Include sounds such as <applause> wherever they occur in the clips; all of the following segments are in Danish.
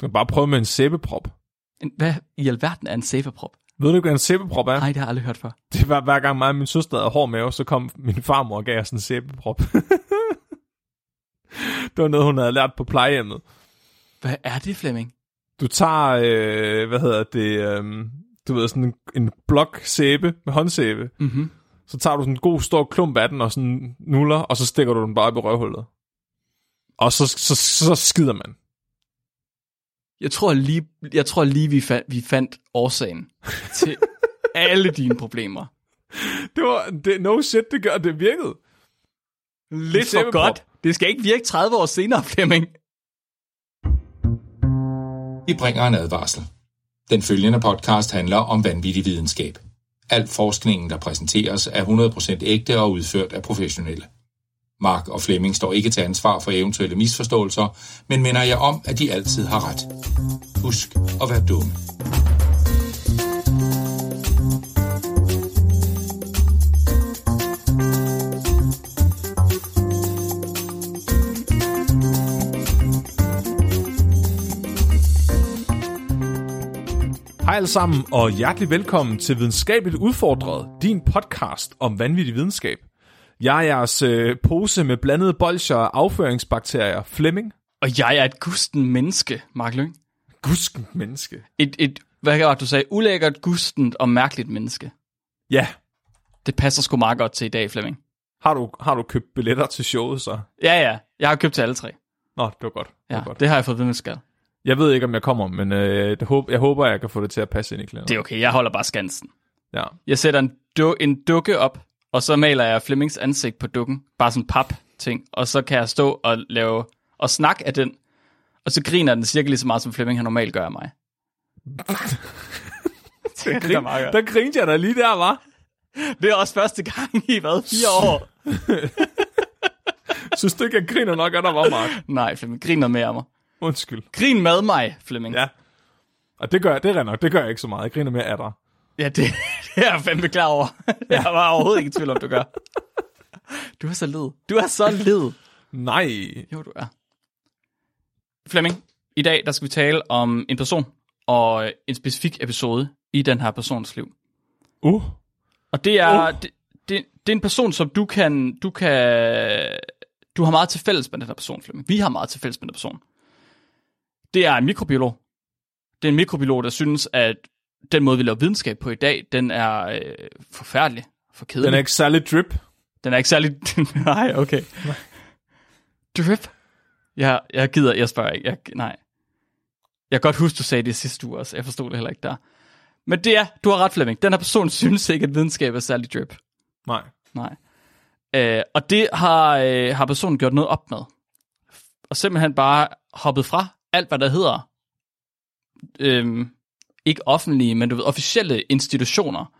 Du kan bare prøve med en sæbeprop. En, hvad i alverden er en sæbeprop? Ved du hvad en sæbeprop er? Nej, det har jeg aldrig hørt før. Det var hver gang mig og min søster havde hård mave, så kom min farmor og gav os en sæbeprop. <laughs> det var noget, hun havde lært på plejehjemmet. Hvad er det, Flemming? Du tager, øh, hvad hedder det, øh, du ved, sådan en, en blok sæbe med håndsæbe. Mm-hmm. Så tager du sådan en god stor klump af den og sådan nuller, og så stikker du den bare op i røvhullet. Og så, så, så skider man. Jeg tror lige, jeg tror lige vi, fandt, vi fandt årsagen til <laughs> alle dine problemer. Det var, det, no shit, det gør, det virkede. Lidt for godt. Det skal ikke virke 30 år senere, Flemming. Vi bringer en advarsel. Den følgende podcast handler om vanvittig videnskab. Al forskningen, der præsenteres, er 100% ægte og udført af professionelle. Mark og Flemming står ikke til ansvar for eventuelle misforståelser, men minder jer om, at de altid har ret. Husk at være dumme. Hej alle sammen, og hjertelig velkommen til Videnskabeligt Udfordret, din podcast om vanvittig videnskab. Jeg er jeres øh, pose med blandede bolcher og afføringsbakterier, Flemming. Og jeg er et gusten menneske, Mark Lyng. Gusken menneske. Et, et, hvad var du sagde? Ulækkert, gustent og mærkeligt menneske. Ja, Det passer sgu meget godt til i dag, Flemming. har du, har du købt billetter til showet så? Ja, ja. Jeg har købt til alle tre. Nå, det var godt. Det Ja, var godt. det har jeg fået ved med skal. Jeg ved ikke, om jeg kommer, men øh, det håb, jeg håber, jeg kan få det til at passe ind i kalenderen. Det er okay, jeg holder bare skansen. Ja. Jeg sætter en, du, en dukke op, og så maler jeg Flemmings ansigt på dukken. Bare sådan en pap-ting. Og så kan jeg stå og lave og snakke af den. Og så griner den cirka lige så meget, som Flemming han normalt gør af mig. <laughs> er meget godt. Der grinte jeg da lige der, var. det er også første gang i, hvad, fire år? Synes du ikke, jeg griner nok af dig, var, Mark? Nej, Flemming, grin noget mere af mig. Undskyld. Grin med mig, Flemming. Ja. Og det gør jeg, det er nok, det gør jeg ikke så meget. Jeg griner mere af dig. Ja, det, <laughs> det er jeg fandme klar over. <laughs> Jeg var overhovedet ikke i tvivl om, du gør. Du er så led. Du er så led. Nej. Jo, du er. Flemming, i dag der skal vi tale om en person og en specifik episode i den her persons liv. Uh. Og det er, Uh. det, det, det er en person, som du kan, du kan, du har meget til fælles med den her person, Flemming. Vi har meget til fælles med den person. Det er en mikrobiolog. Det er en mikrobiolog, der synes, at den måde, vi laver videnskab på i dag, den er øh, forfærdelig, for kedelig. Den er ikke særlig drip. Den er ikke særlig... <laughs> nej, okay. Drip? Jeg, jeg gider, jeg spørger ikke. Jeg, nej. Jeg kan godt huske, du sagde det sidste uge også. Jeg forstod det heller ikke der. Men det er, du har ret, Flemming. Den her person <laughs> synes ikke, at videnskab er særlig drip. Nej. Nej. Øh, og det har, øh, har personen gjort noget op med. Og simpelthen bare hoppet fra alt, hvad der hedder, øh, ikke offentlige, men du ved, officielle institutioner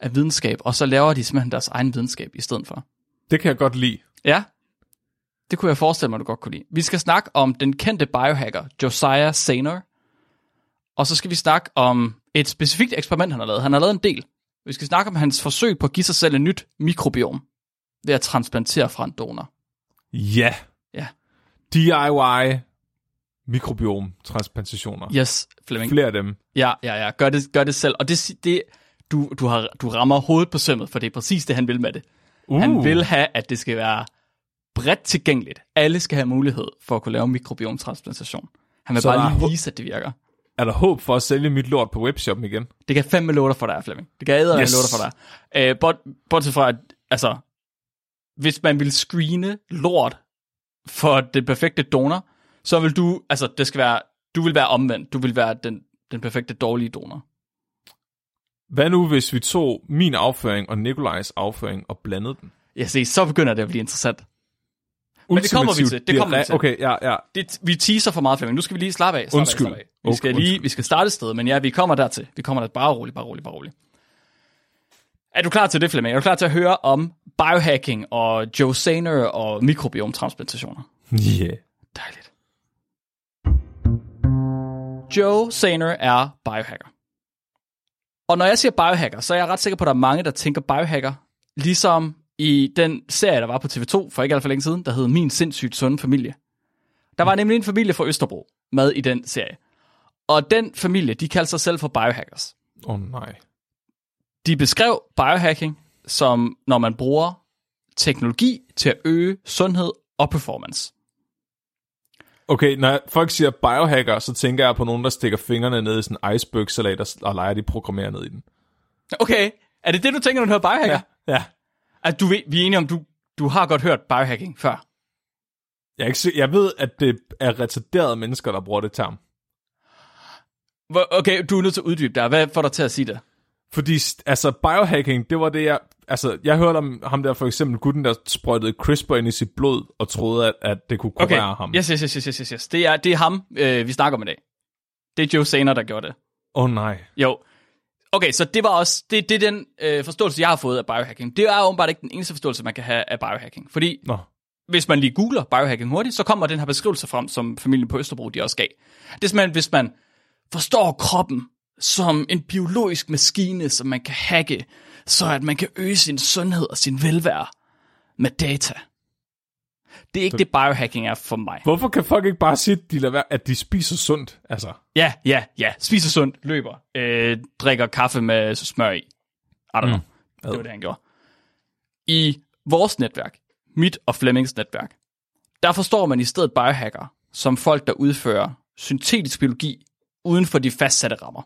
af videnskab, og så laver de simpelthen deres egen videnskab i stedet for. Det kan jeg godt lide. Ja, det kunne jeg forestille mig, du godt kunne lide. Vi skal snakke om den kendte biohacker, Josiah Sainer. Og så skal vi snakke om et specifikt eksperiment, han har lavet. Han har lavet en del. Vi skal snakke om hans forsøg på at give sig selv et nyt mikrobiom ved at transplantere fra en donor. Ja. Ja. DIY mikrobiom transplantationer. Yes, Flemming. Flere af dem. Ja, ja, ja. Gør det, gør det selv. Og det, det du, du, har, du rammer hovedet på sømmet, for det er præcis det, han vil med det. Uh. Han vil have, at det skal være bredt tilgængeligt. Alle skal have mulighed for at kunne lave mikrobiomtransplantation. Han vil Så bare lige vise, at det virker. Er der håb for at sælge mit lort på webshoppen igen? Det kan fandme låter for dig, Flemming. Det kan jeg æde Yes. låter for dig. Øh, bort, bortset fra, at altså, hvis man vil screene lort for den perfekte donor, så vil du, altså det skal være, du vil være omvendt. Du vil være den, den perfekte dårlige donor. Hvad nu, hvis vi tog min afføring og Nikolajs afføring og blandede den? Jeg ser, så begynder det at blive interessant. Men det kommer vi til, det kommer vi til. Okay, ja, ja. Det, vi teaser for meget, Flemming. Nu skal vi lige slappe af. Slappe Undskyld. Af, slappe af. Vi skal Okay, lige, vi skal starte et sted, men ja, vi kommer dertil. Vi kommer der bare roligt, bare roligt, bare roligt. Er du klar til det, Flemming? Er du klar til at høre om biohacking og Joe Sainer og mikrobiomtransplantationer? Yeah. Dejligt. Joe Sainer er biohacker. Og når jeg siger biohacker, så er jeg ret sikker på, at der er mange, der tænker biohacker, ligesom i den serie, der var på TV2 for ikke alt for længe siden, der hed Min sindssygt sunde familie. Der var nemlig en familie fra Østerbro med i den serie. Og den familie, de kaldte sig selv for biohackers. Åh oh, nej. De beskrev biohacking som, når man bruger teknologi til at øge sundhed og performance. Okay, når folk siger biohacker, så tænker jeg på nogen, der stikker fingrene ned i sådan en iceberg-salat og, og leger de programmerer ned i den. Okay, er det det, du tænker, når du hører biohacker? Ja. ja. At du ved, vi er enige om, du, du har godt hørt biohacking før. Jeg, er ikke, jeg ved, at det er retarderede mennesker, der bruger det term. Okay, du er nødt til at uddybe der. Hvad får dig til at sige det? Fordi, altså, biohacking, det var det, jeg... Altså, jeg hørte om ham der, for eksempel gutten, der sprøjtede CRISPR ind i sit blod, og troede, at, at det kunne kurere Okay, ham. yes, yes, yes, yes, yes, yes. Det er, det er ham, øh, vi snakker om i dag. Det er Joe Saner, der gjorde det. Åh oh, nej. Jo. Okay, så det var også, det, det er den øh, forståelse, jeg har fået af biohacking. Det er åbenbart ikke den eneste forståelse, man kan have af biohacking. Fordi Nå. hvis man lige googler biohacking hurtigt, så kommer den her beskrivelse frem, som familien på Østerbro, de også gav. Det er simpelthen, hvis man forstår kroppen som en biologisk maskine, som man kan hacke, så at man kan øge sin sundhed og sin velvære med data. Det er ikke det, biohacking er for mig. Hvorfor kan folk ikke bare sige, at de, lader være, at de spiser sundt? Altså, Ja, ja, ja. Spiser sundt, løber, øh, drikker kaffe med smør i. I don't know. Mm. Det var det, han gjorde. I vores netværk, mit og Flemmings netværk, der forstår man i stedet biohacker som folk, der udfører syntetisk biologi uden for de fastsatte rammer.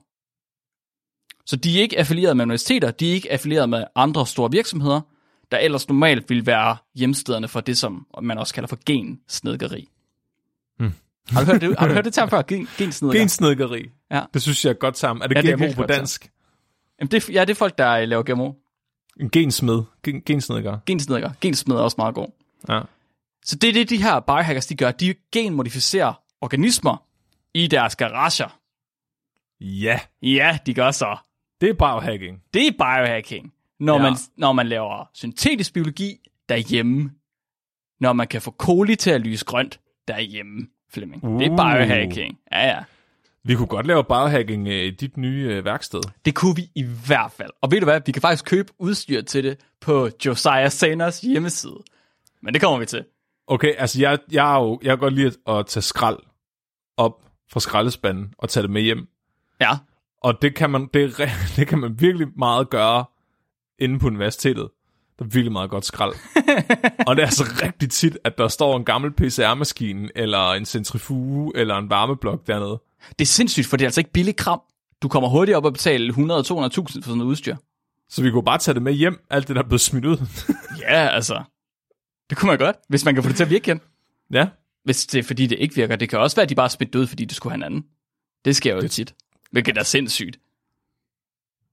Så de er ikke affilieret med universiteter, de er ikke affilieret med andre store virksomheder, der ellers normalt vil være hjemstederne for det, som man også kalder for gensnedgeri. Hmm. Har du hørt det, har du hørt det term <laughs> før? Gen, gensnedgeri? gensnedgeri. Ja. Det synes jeg er godt term. Er det Ja, ja, det er GMO på dansk? Jamen det, er- ja, det er folk, der øh, laver GMO. En gensmed. Gen, gensnedger. Gensnedker. Gensmed er også meget god. Ja. Så det er det, de her biohackers, de gør. De genmodificerer organismer i deres garager. Ja, Ja, de gør så. Det er biohacking. Det er biohacking. Når, Ja. man, når man laver syntetisk biologi derhjemme. Når man kan få koli til at lyse grønt derhjemme, Flemming. Det er Uh. biohacking. Ja, ja. Vi kunne godt lave biohacking øh, i dit nye øh, værksted. Det kunne vi i hvert fald. Og ved du hvad, vi kan faktisk købe udstyr til det på Josiah Saners hjemmeside. Men det kommer vi til. Okay, altså jeg, jeg, er jo, jeg kan godt lide at, at tage skrald op fra skraldespanden og tage det med hjem. Ja, Og det kan man, det, <laughs> det kan man virkelig meget gøre inde på universitetet. Der er virkelig meget godt skrald. <laughs> og det er altså rigtig tit, at der står en gammel PCR-maskine, eller en centrifuge, eller en varmeblok dernede. det er sindssygt, for det er altså ikke billig kram. Du kommer hurtigt op og betale 100-200.000 for sådan noget udstyr. Så vi kunne bare tage det med hjem, alt det der er blevet smidt ud. <laughs> Ja, altså. Det kunne man godt, hvis man kan få det til at virke igen. ja, Hvis det er fordi, det ikke virker. Det kan også være, at de bare er smidt ud, fordi det skulle have en anden. Det sker jo det... tit. Hvilket er sindssygt.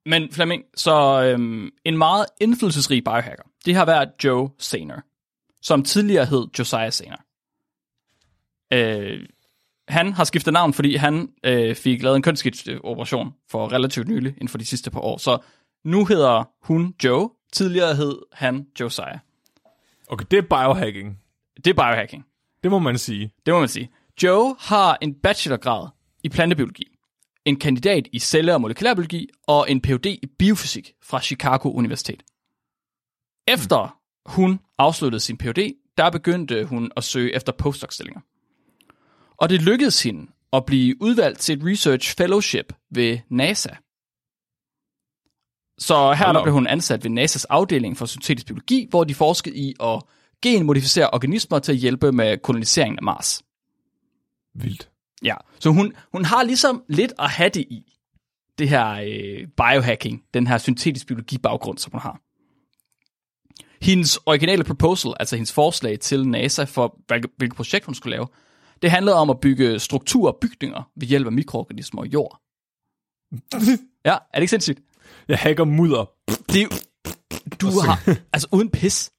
Men Flemming, så øhm, en meget indflydelsesrig biohacker, det har været Joe Saner, som tidligere hed Josiah Saner. Øh, han har skiftet navn, fordi han øh, fik lavet en kønsskifteoperation for relativt nylig, inden for de sidste par år. Så nu hedder hun Joe, tidligere hed han Josiah. okay, det er biohacking. Det er biohacking. Det må man sige. Det må man sige. Joe har en bachelorgrad i plantebiologi, en kandidat i celle- og molekylærbiologi og en Ph.D. i biofysik fra Chicago Universitet. Efter hun afsluttede sin Ph.D., der begyndte hun at søge efter postdoc-stillinger. Og det lykkedes hende at blive udvalgt til et research fellowship ved NASA. Så her der blev hun ansat ved NASA's afdeling for syntetisk biologi, hvor de forskede i at genmodificere organismer til at hjælpe med koloniseringen af Mars. Vildt. Ja, så hun, hun har ligesom lidt at have det i, det her øh, biohacking, den her syntetisk biologi baggrund, som hun har. Hendes originale proposal, altså hendes forslag til NASA for, hvilket, hvilket projekt hun skulle lave, det handlede om at bygge strukturer og bygninger ved hjælp af mikroorganismer og jord. <laughs> Ja, er det ikke sindssygt? Jeg hacker mudder. Det du har, altså uden pis,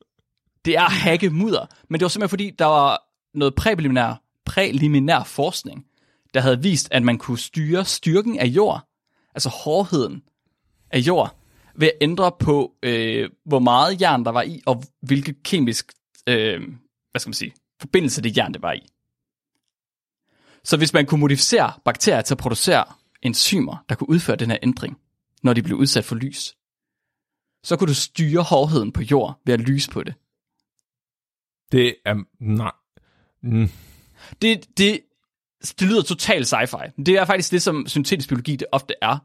det er hacke mudder. Men det var simpelthen fordi, der var noget præliminær, præliminær forskning, der havde vist, at man kunne styre styrken af jord, altså hårdheden af jord, ved at ændre på, øh, hvor meget jern der var i, og hvilket kemisk, øh, hvad skal man sige, forbindelse det jern, det var i. Så hvis man kunne modificere bakterier til at producere enzymer, der kunne udføre den her ændring, når de blev udsat for lys, så kunne du styre hårdheden på jord ved at lyse på det. Det er... Nej. Mm. Det, det, det lyder totalt sci-fi. Det er faktisk det, som syntetisk biologi det ofte er.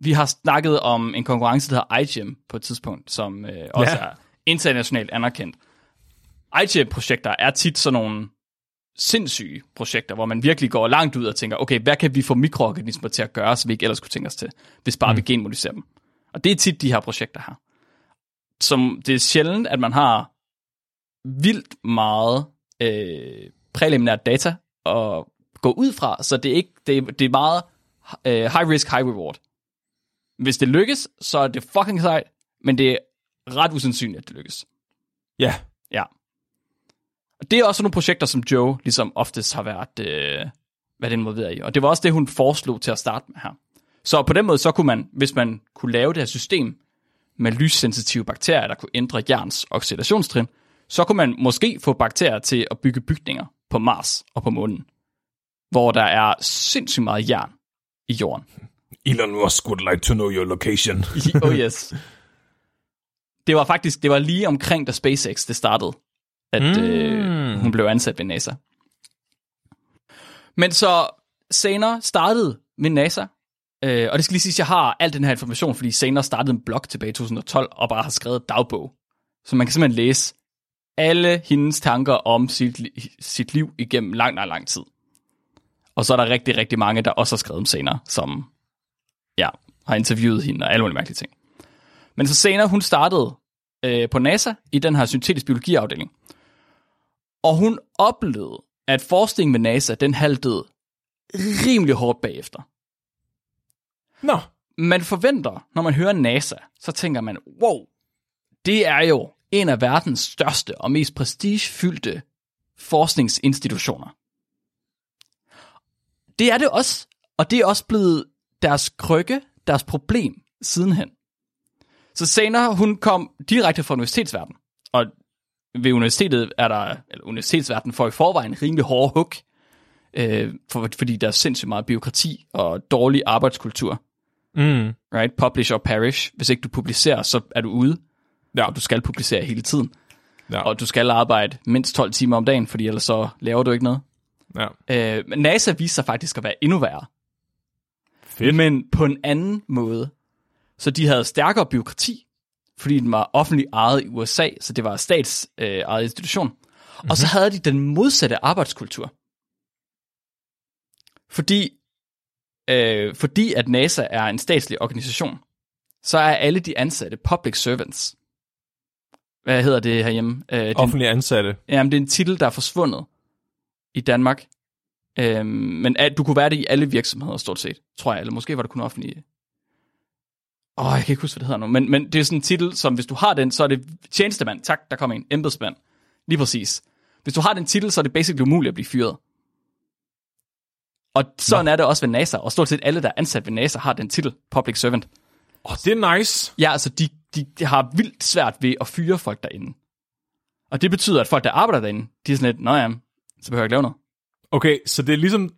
Vi har snakket om en konkurrence, der hedder iGEM på et tidspunkt, som øh, også Ja. er internationalt anerkendt. iGEM-projekter er tit sådan nogle sindssyge projekter, hvor man virkelig går langt ud og tænker, okay, hvad kan vi få mikroorganismer til at gøre, som vi ikke ellers kunne tænke os til, hvis bare mm. vi genmodificerer dem. Og det er tit de her projekter her. Som det er sjældent, at man har vildt meget øh, preliminært data at gå ud fra, så det er, ikke, det det er meget øh, high risk, high reward. Hvis det lykkes, så er det fucking sejt, men det er ret usandsynligt, at det lykkes. Ja. Ja. Og det er også nogle projekter, som Joe ligesom oftest har været, øh, været involveret i. Og det var også det, hun foreslog til at starte med her. Så på den måde, så kunne man, hvis man kunne lave det her system med lyssensitive bakterier, der kunne ændre jerns oxidationstrin, så kunne man måske få bakterier til at bygge bygninger på Mars og på månen, hvor der er sindssygt meget jern i jorden. Elon Musk would like to know your location. <laughs> oh yes. Det var faktisk, det var lige omkring, da SpaceX det startede, at mm. øh, hun blev ansat ved NASA. Men så senere startede med NASA, øh, og det skal lige sige, at jeg har al den her information, fordi senere startede en blog tilbage i 2012, og bare har skrevet dagbog. Så man kan simpelthen læse alle hendes tanker om sit, sit liv igennem lang, lang, lang tid. Og så er der rigtig, rigtig mange, der også har skrevet om senere, som ja, har interviewet hende og alle mulige mærkelige ting. Men så senere, hun startede øh, på NASA i den her syntetisk biologiafdeling. Og hun oplevede, at forskningen med NASA, den haltede rimelig hårdt bagefter. Nå. Man forventer, når man hører NASA, så tænker man, wow, det er jo en af verdens største og mest prestigefyldte forskningsinstitutioner. Det er det også, og det er også blevet deres krykke, deres problem sidenhen. Så senere, hun kom direkte fra universitetsverdenen, og ved universitetet er der, eller universitetsverdenen får i forvejen rimelig hårde hug, øh, for, fordi der er sindssygt meget byråkrati og dårlig arbejdskultur. Mm. Right? Publish or perish. Hvis ikke du publicerer, så er du ude, Ja. og du skal publicere hele tiden. Ja. Og du skal arbejde mindst 12 timer om dagen, fordi ellers så laver du ikke noget. Ja. Øh, men NASA viste sig faktisk at være endnu værre. Fedt. Men på en anden måde. Så de havde stærkere byråkrati, fordi den var offentligt ejet i USA, så det var stats øh, ejet institution. Mm-hmm. Og så havde de den modsatte arbejdskultur. Fordi, øh, fordi at NASA er en statslig organisation, så er alle de ansatte public servants. Hvad hedder det herhjemme? Øh, det, en- Offentlige ansatte. Jamen, det er en titel, der er forsvundet i Danmark. Øhm, men at, du kunne være det i alle virksomheder, stort set, tror jeg. Eller måske var det kun offentlige. Åh, jeg kan ikke huske, hvad det hedder nu. Men, men det er sådan en titel, som hvis du har den, så er det tjenestemand. Tak, der kommer en. Embedsmand. Lige præcis. Hvis du har den titel, så er det basically umuligt at blive fyret. Og sådan Nå. er det også ved NASA. Og stort set alle, der er ansat ved NASA, har den titel, public servant. Åh, oh, det er nice. Ja, altså, de, de, de har vildt svært ved at fyre folk derinde. Og det betyder, at folk, der arbejder derinde, de er sådan lidt, nå ja, så behøver jeg ikke lave noget. Okay, så det er ligesom,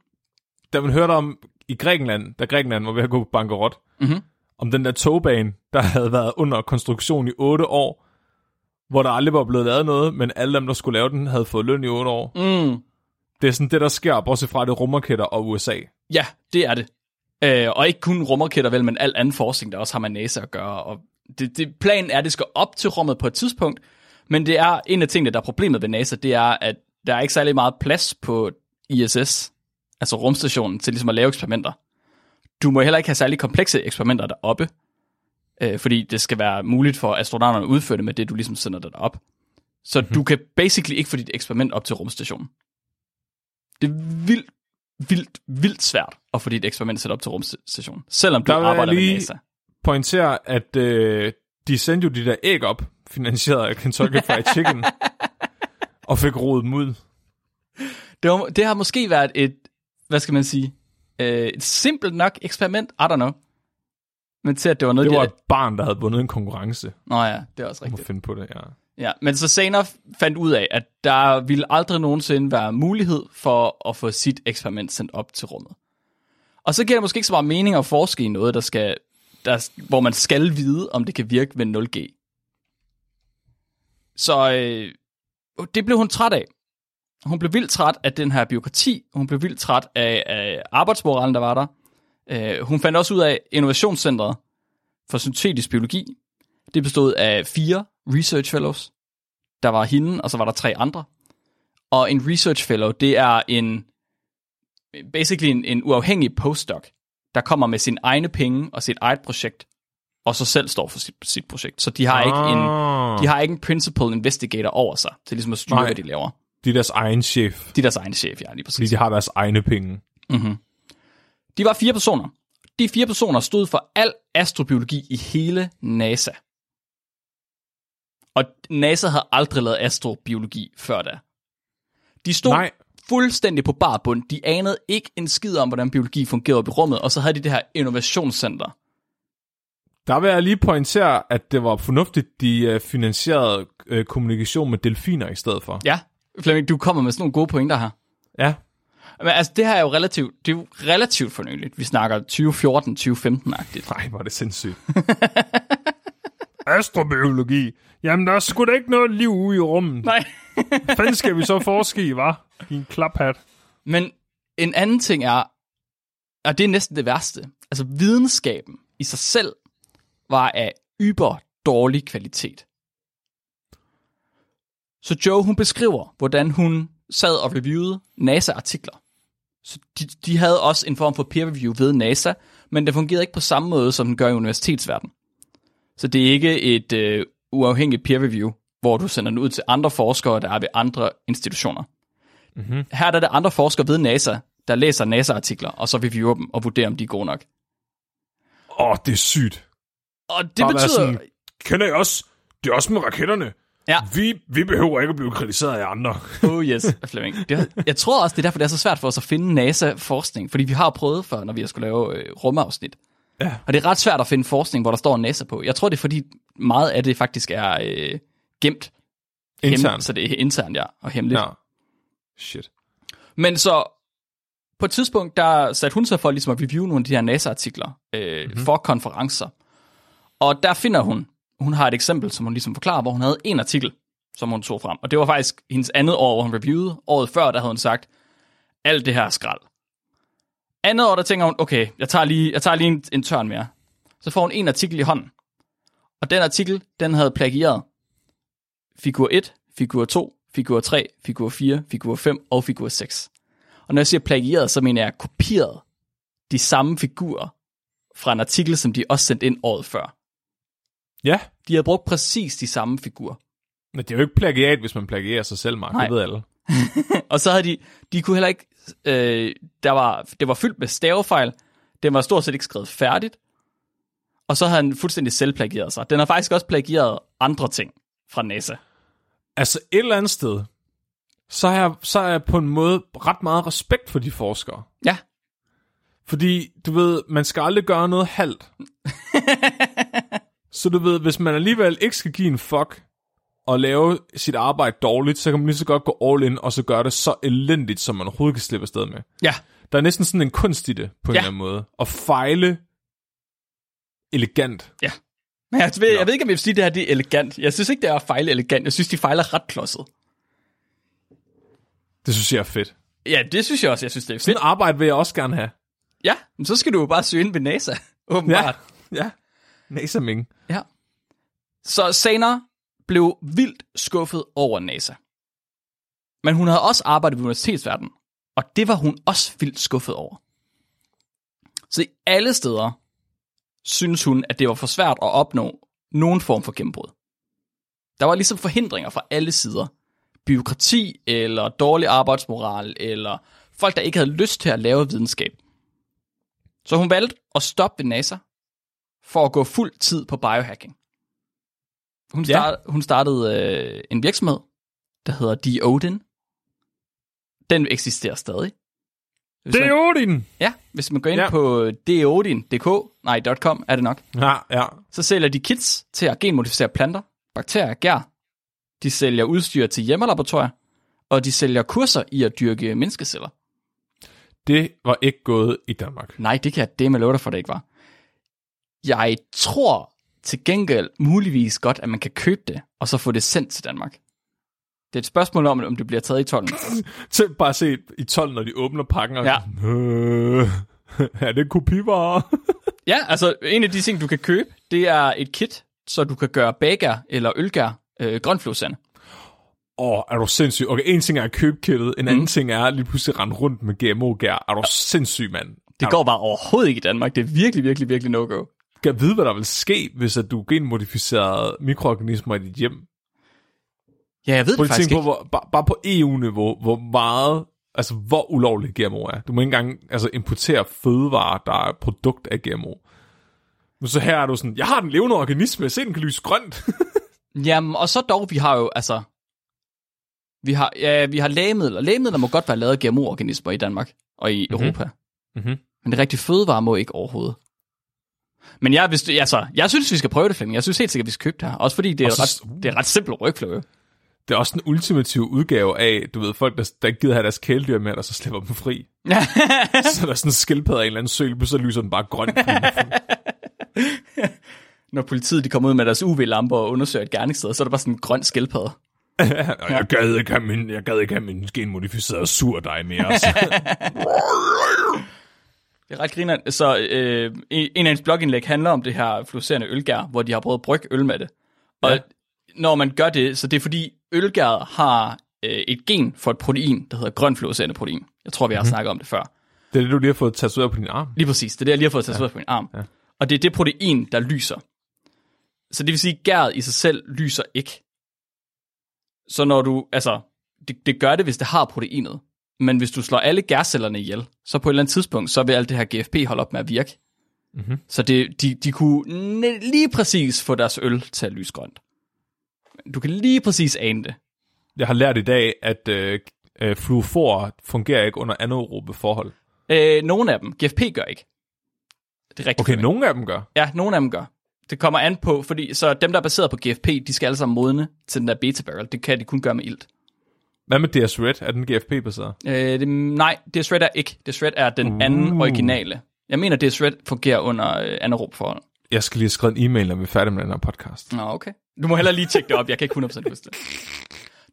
da man hørte om i Grækenland, da Grækenland var ved at gå bankerot, Mhm. om den der togbane, der <laughs> havde været under konstruktion i 8 år, hvor der aldrig var blevet lavet noget, men alle dem, der skulle lave den, havde fået løn i 8 år. Mm. Det er sådan det, der sker, bortset fra det rumraketter og USA. Ja, det er det. Øh, og ikke kun rumraketter vel, men al anden forskning, der også har med NASA at gøre. Og det, det, planen er, at det skal op til rummet på et tidspunkt, men det er en af tingene, der er problemet ved NASA, det er, at der er ikke særlig meget plads på ISS, altså rumstationen, til ligesom at lave eksperimenter. Du må heller ikke have særlig komplekse eksperimenter deroppe, øh, fordi det skal være muligt for astronauterne at udføre det med det, du ligesom sender det op. Så mm-hmm. du kan basically ikke få dit eksperiment op til rumstationen. Det er vildt, vildt, vildt svært at få dit eksperiment sat op til rumstationen, selvom du Der arbejder lige- med NASA. Pointerer, at øh, de sendte jo de der æg op, finansieret af Kentucky Fried Chicken, <laughs> og fik rodet dem ud. Det, var, det har måske været et, hvad skal man sige, øh, et simpelt nok eksperiment, I don't know. Men til at det var noget, Det var de... et barn, der havde vundet en konkurrence. Nå ja, det er også Man må rigtigt. finde på det, ja. Ja, men så senere fandt ud af, at der ville aldrig nogensinde være mulighed for at få sit eksperiment sendt op til rummet. Og så giver det måske ikke så meget mening at forske i noget, der skal, der, hvor man skal vide, om det kan virke ved 0G. Så øh, det blev hun træt af. hun blev vildt træt af den her byråkrati, hun blev vildt træt af, af arbejdsmoralen, der var der. Øh, hun fandt også ud af Innovationscentret for syntetisk biologi. Det bestod af fire research fellows. Der var hende, og så var der tre andre. Og en research fellow, det er en basically en, en uafhængig postdoc, der kommer med sin egne penge og sit eget projekt, og så selv står for sit, sit projekt. Så de har, ikke en, Ah. de har ikke en principal investigator over sig, til ligesom at styre, Nej. hvad de laver. De er deres egen chef, De er deres egen chef, ja, lige fordi præcis. de har deres egne penge. Mm-hmm. De var fire personer. De fire personer stod for al astrobiologi i hele NASA. Og NASA havde aldrig lavet astrobiologi før da. De stod Nej. fuldstændig på bar bund. De anede ikke en skid om, hvordan biologi fungerede oppe i rummet, og så havde de det her innovationscenter. Der vil jeg lige pointere, at det var fornuftigt, de øh, finansierede øh, kommunikation med delfiner i stedet for. Ja, Flemming, du kommer med sådan nogle gode pointer her. Ja. Men altså, det her er jo relativt, det er jo relativt fornyeligt. Vi snakker 2014-2015-agtigt. Nej, hvor er det sindssygt. <laughs> Astrobiologi. Jamen, der er sgu da ikke noget liv ude i rummet. Nej. Hvad skal vi så forske i, var? I en klaphat. Men en anden ting er, og det er næsten det værste, altså videnskaben i sig selv var af yber dårlig kvalitet. Så Joe, hun beskriver, hvordan hun sad og reviewede NASA-artikler. Så de, de havde også en form for peer review ved NASA, men det fungerede ikke på samme måde, som den gør i universitetsverdenen. Så det er ikke et øh, uafhængigt peer review, hvor du sender den ud til andre forskere, der er ved andre institutioner. Mm-hmm. Her er det andre forskere ved NASA, der læser NASA-artikler, og så reviewer dem og vurderer, om de er gode nok. Åh, oh, det er sygt. Og det Bare betyder... sådan, Kender I også? Det er også med raketterne. Ja. Vi, vi behøver ikke at blive kritiseret af andre. <laughs> Oh yes, Flemming. Det, jeg tror også, det er derfor, det er så svært for os at finde NASA-forskning, fordi vi har prøvet før, når vi har skulle lave øh, rumafsnit. Ja. Og det er ret svært at finde forskning, hvor der står NASA på. Jeg tror, det er fordi meget af det faktisk er øh, gemt. Internt. Hemmeligt, så det er internt, ja, og hemmeligt. Ja. Shit. Men så på et tidspunkt, der satte hun sig for ligesom at review nogle af de her NASA-artikler øh, Mhm. mm-hmm. for konferencer. Og der finder hun, hun har et eksempel, som hun ligesom forklarer, hvor hun havde en artikel, som hun tog frem. Og det var faktisk hendes andet år, hvor hun reviewede. Året før, der havde hun sagt, alt det her er skrald. Andet år, der tænker hun, okay, jeg tager lige, jeg tager lige en, en tørn mere. Så får hun en artikel i hånden. Og den artikel, den havde plagieret figur 1, figur 2, figur 3, figur 4, figur 5 og figur 6. Og når jeg siger plagieret, så mener jeg kopieret de samme figurer fra en artikel, som de også sendte ind året før. Ja, De havde brugt præcis de samme figurer. men det er jo ikke plagiat, hvis man plagierer sig selv, Mark. Nej. Det ved alle. <laughs> Og så havde de, de kunne heller ikke, øh, der var, det var fyldt med stavefejl, den var stort set ikke skrevet færdigt, og så havde han fuldstændig selvplagieret sig. Den har faktisk også plagieret andre ting fra NASA. Altså et eller andet sted, så har jeg, så er jeg på en måde ret meget respekt for de forskere. Ja, Fordi, du ved, man skal aldrig gøre noget halvt. <laughs> så du ved, hvis man alligevel ikke skal give en fuck og lave sit arbejde dårligt, så kan man lige så godt gå all in, og så gøre det så elendigt, som man overhovedet kan slippe afsted med. ja, Der er næsten sådan en kunst i det, på en Ja. eller anden måde. At fejle elegant. ja. Men jeg ved, jeg ved ikke, om jeg vil sige, at det her det er elegant. Jeg synes ikke, det er at fejle elegant. Jeg synes, de fejler ret klodset. Det synes jeg er fedt. Ja, det synes jeg også. Jeg synes, det er fedt. Sådan arbejde vil jeg også gerne have. Ja, men så skal du jo bare søge ind ved NASA, åbenbart. ja. NASA Ming. Ja. Så Saner blev vildt skuffet over NASA. Men hun havde også arbejdet i universitetsverdenen, og det var hun også vildt skuffet over. Så i alle steder synes hun, at det var for svært at opnå nogen form for gennembrud. Der var ligesom forhindringer fra alle sider. Byråkrati, eller dårlig arbejdsmoral, eller folk, der ikke havde lyst til at lave videnskab. Så hun valgte at stoppe ved NASA, for at gå fuld tid på biohacking. Hun, Ja. start, hun startede øh, en virksomhed, der hedder Deodin. Den eksisterer stadig. Hvis Det er Odin! ja, hvis man går ind Ja. ja. på deodin.dk, nej, .com er det nok, Ja, ja. så sælger de kits til at genmodificere planter, bakterier, gær. De sælger udstyr til hjemmelaboratorier, og de sælger kurser i at dyrke menneskeceller. Det var ikke gået i Danmark. Nej, det kan jeg det med love dig for, det ikke var. Jeg tror til gengæld muligvis godt, at man kan købe det, og så få det sendt til Danmark. Det er et spørgsmål om, om det bliver taget i tolden. <laughs> Så bare se i 12, når de åbner pakken. Og Ja. øh, <laughs> er det kopivarer? <laughs> ja, altså en af de ting, du kan købe, det er et kit, så du kan gøre bager eller ølgær øh, grønflåsande. Åh, oh, er du sindssyg? Okay, en ting er at købe kittet, en anden ting er lige pludselig rende rundt med GMO-gær. Er du sindssyg, mand? Det går bare overhovedet ikke i Danmark. Det er virkelig, virkelig, virkelig no-go. Kan vide, hvad der vil ske, hvis at du genmodificerede mikroorganismer i dit hjem? Ja, jeg ved Prøv det faktisk på, ikke. hvor, bare, bare på EU-niveau, hvor meget, altså hvor ulovligt GMO er. Du må ikke engang altså, importere fødevarer, der er produkt af GMO. Men så her er du sådan, jeg har den levende organisme, se den kan lyse grønt. <laughs> Jamen, og så dog, vi har jo, altså... Vi har, ja, vi har lægemidler. Lægemidler må godt være lavet af GMO-organismer i Danmark og i Mhm. Europa. Mhm. Men det rigtige fødevare må ikke overhovedet. Men jeg, hvis, det- altså, jeg synes, vi skal prøve det, Flemming. Jeg synes helt sikkert, vi skal købe det her. Også fordi det er, så- ret, det er ret simpelt workflow. Det er også en ultimativ udgave af, du ved, folk, der, der gider have deres kæledyr med, og så slipper dem fri. <laughs> så er der sådan en skildpadde af en eller anden søl, så lyser den bare grønt. <laughs> Når politiet de kommer ud med deres UV-lamper og undersøger et gerningssted, så er der bare sådan en grøn skildpadde. <laughs> jeg gad ikke have min, jeg gad ikke have min genmodificerede surdej mere. Det er ret griner. Så øh, en af hans blogindlæg handler om det her fluorescerende ølgær, hvor de har prøvet at brygge øl med det. Og Ja. når man gør det, så det er fordi ølgæret har øh, et gen for et protein, der hedder grøn fluorescerende protein. Jeg tror, vi har mm-hmm. snakket om det før. det er det, du lige har fået tatoveret på din arm. Lige præcis. Det er det, jeg lige har fået tatoveret ja. på min arm. Ja. Og det er det protein, der lyser. Så det vil sige, at gæret i sig selv lyser ikke. Så når du, altså, det, det gør det, hvis det har proteinet. Men hvis du slår alle gærcellerne ihjel, så på et eller andet tidspunkt, så vil alt det her GFP holde op med at virke. Mm-hmm. Så det, de, de kunne ne- lige præcis få deres øl til at lyse grønt. Du kan lige præcis ane det. Jeg har lært i dag, at øh, øh, fluofor fungerer ikke under anaerobe forhold. Øh, nogle af dem. GFP gør ikke. Det er rigtigt. Okay, nogle af dem gør. Ja, nogle af dem gør. Det kommer an på, fordi så dem, der er baseret på GFP, de skal alle sammen modne til den der beta barrel. Det kan de kun gøre med ilt. Hvad med DS Red? Er den GFP-baseret? Øh, det, nej, DS Red er ikke. DS Red er den anden Uh. originale. Jeg mener, DS Red fungerer under øh, anaerob forhold. Jeg skal lige skrevet en e-mail, når vi er færdige med den her podcast. Nå, okay. Du må heller lige tjekke det op. Jeg kan ikke 100% huske det.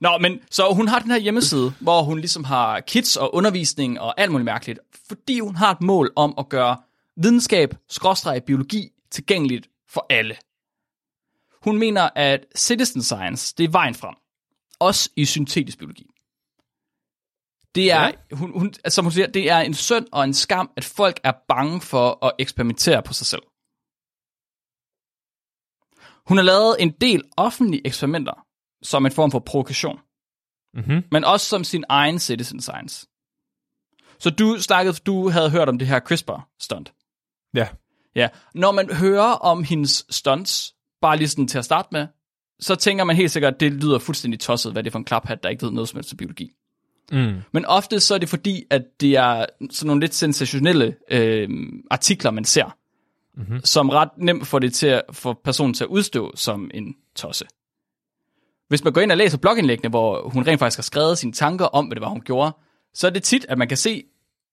Nå, men så hun har den her hjemmeside, hvor hun ligesom har kits og undervisning og alt muligt mærkeligt, fordi hun har et mål om at gøre videnskab, skråstreg, biologi tilgængeligt for alle. Hun mener, at citizen science, det er vejen frem. Også i syntetisk biologi. Det er, Ja. hun, hun, altså, som hun siger, det er en synd og en skam, at folk er bange for at eksperimentere på sig selv. Hun har lavet en del offentlige eksperimenter som en form for provokation, Mm-hmm. men også som sin egen citizen science. Så du snakkede, du havde hørt om det her CRISPR-stunt. Ja. Ja, når man hører om hendes stunts, bare lige sådan til at starte med, så tænker man helt sikkert, at det lyder fuldstændig tosset, hvad det er for en klaphat, der ikke ved noget som helst biologi. Mm. Men ofte så er det fordi, at det er sådan nogle lidt sensationelle øh, artikler, man ser, mm-hmm. som ret nemt får det til at, for personen til at udstå som en tosse. Hvis man går ind og læser blogindlæggene, hvor hun rent faktisk har skrevet sine tanker om, hvad det var, hun gjorde, så er det tit, at man kan se,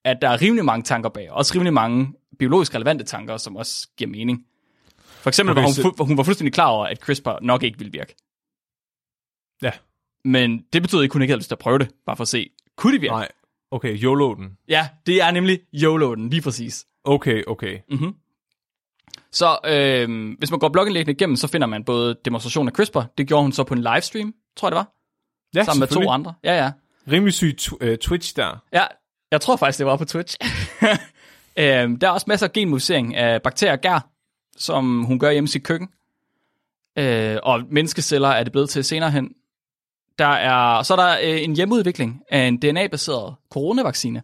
at der er rimelig mange tanker bag, også rimelig mange biologisk relevante tanker, som også giver mening. For eksempel Okay, var hun, fu- hun var fuldstændig klar over, at CRISPR nok ikke ville virke. Ja. Men det betyder ikke, at hun ikke havde lyst til at prøve det, bare for at se, kunne det virke? Nej. Okay, YOLO den. Ja, det er nemlig YOLO'en, lige præcis. Okay, okay. Så øh, hvis man går blogindlæggene igennem, så finder man både demonstration af CRISPR, det gjorde hun så på en livestream, tror jeg det var, Ja, sammen med to andre. Ja, ja. Rimelig syg tw- øh, Twitch der. Ja, jeg tror faktisk, det var på Twitch. <laughs> øhm, der er også masser af genmodificering af bakterier og gær, som hun gør hjemme i sit køkken. Øh, og menneskeceller er det blevet til senere hen. Der er, så er der øh, en hjemmeudvikling af en DNA-baseret coronavaccine,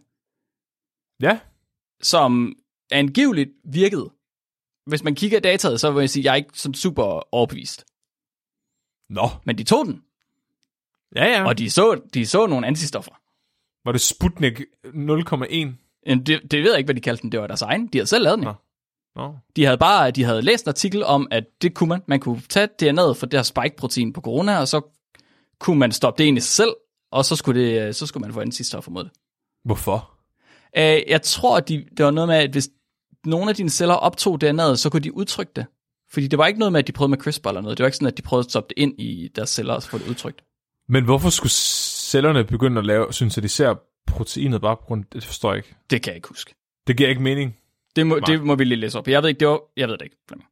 Ja. som angiveligt virkede. Hvis man kigger i dataet, så vil jeg sige, at jeg er ikke sådan super overbevist. Nå. Men de tog den, Ja, ja. og de så, de så nogle antistoffer. Var det Sputnik 0,1? Øh, Det, det ved jeg ikke, hvad de kaldte den. Det var deres egen. De havde selv lavet den. Nå. Nå. De havde bare de havde læst en artikel om, at det kunne man. Man kunne tage DNA'et fra det her spike-protein på corona, og så kunne man stoppe det ind i sig selv, og så skulle, det, så skulle man få antistoffer mod det. Hvorfor? Øh, jeg tror, at de, det var noget med, at hvis nogle af dine celler optog DNA'et, så kunne de udtrykke det. Fordi det var ikke noget med, at de prøvede med CRISPR eller noget. Det var ikke sådan, at de prøvede at stoppe det ind i deres celler og få det udtrykt. Men hvorfor skulle cellerne begynde at lave, syntetisere proteinet bare på grund det forstår jeg ikke. Det kan jeg ikke huske. Det giver ikke mening. Det må, det må vi lige læse op. Jeg ved ikke, det var, jeg ved det ikke. Flemming.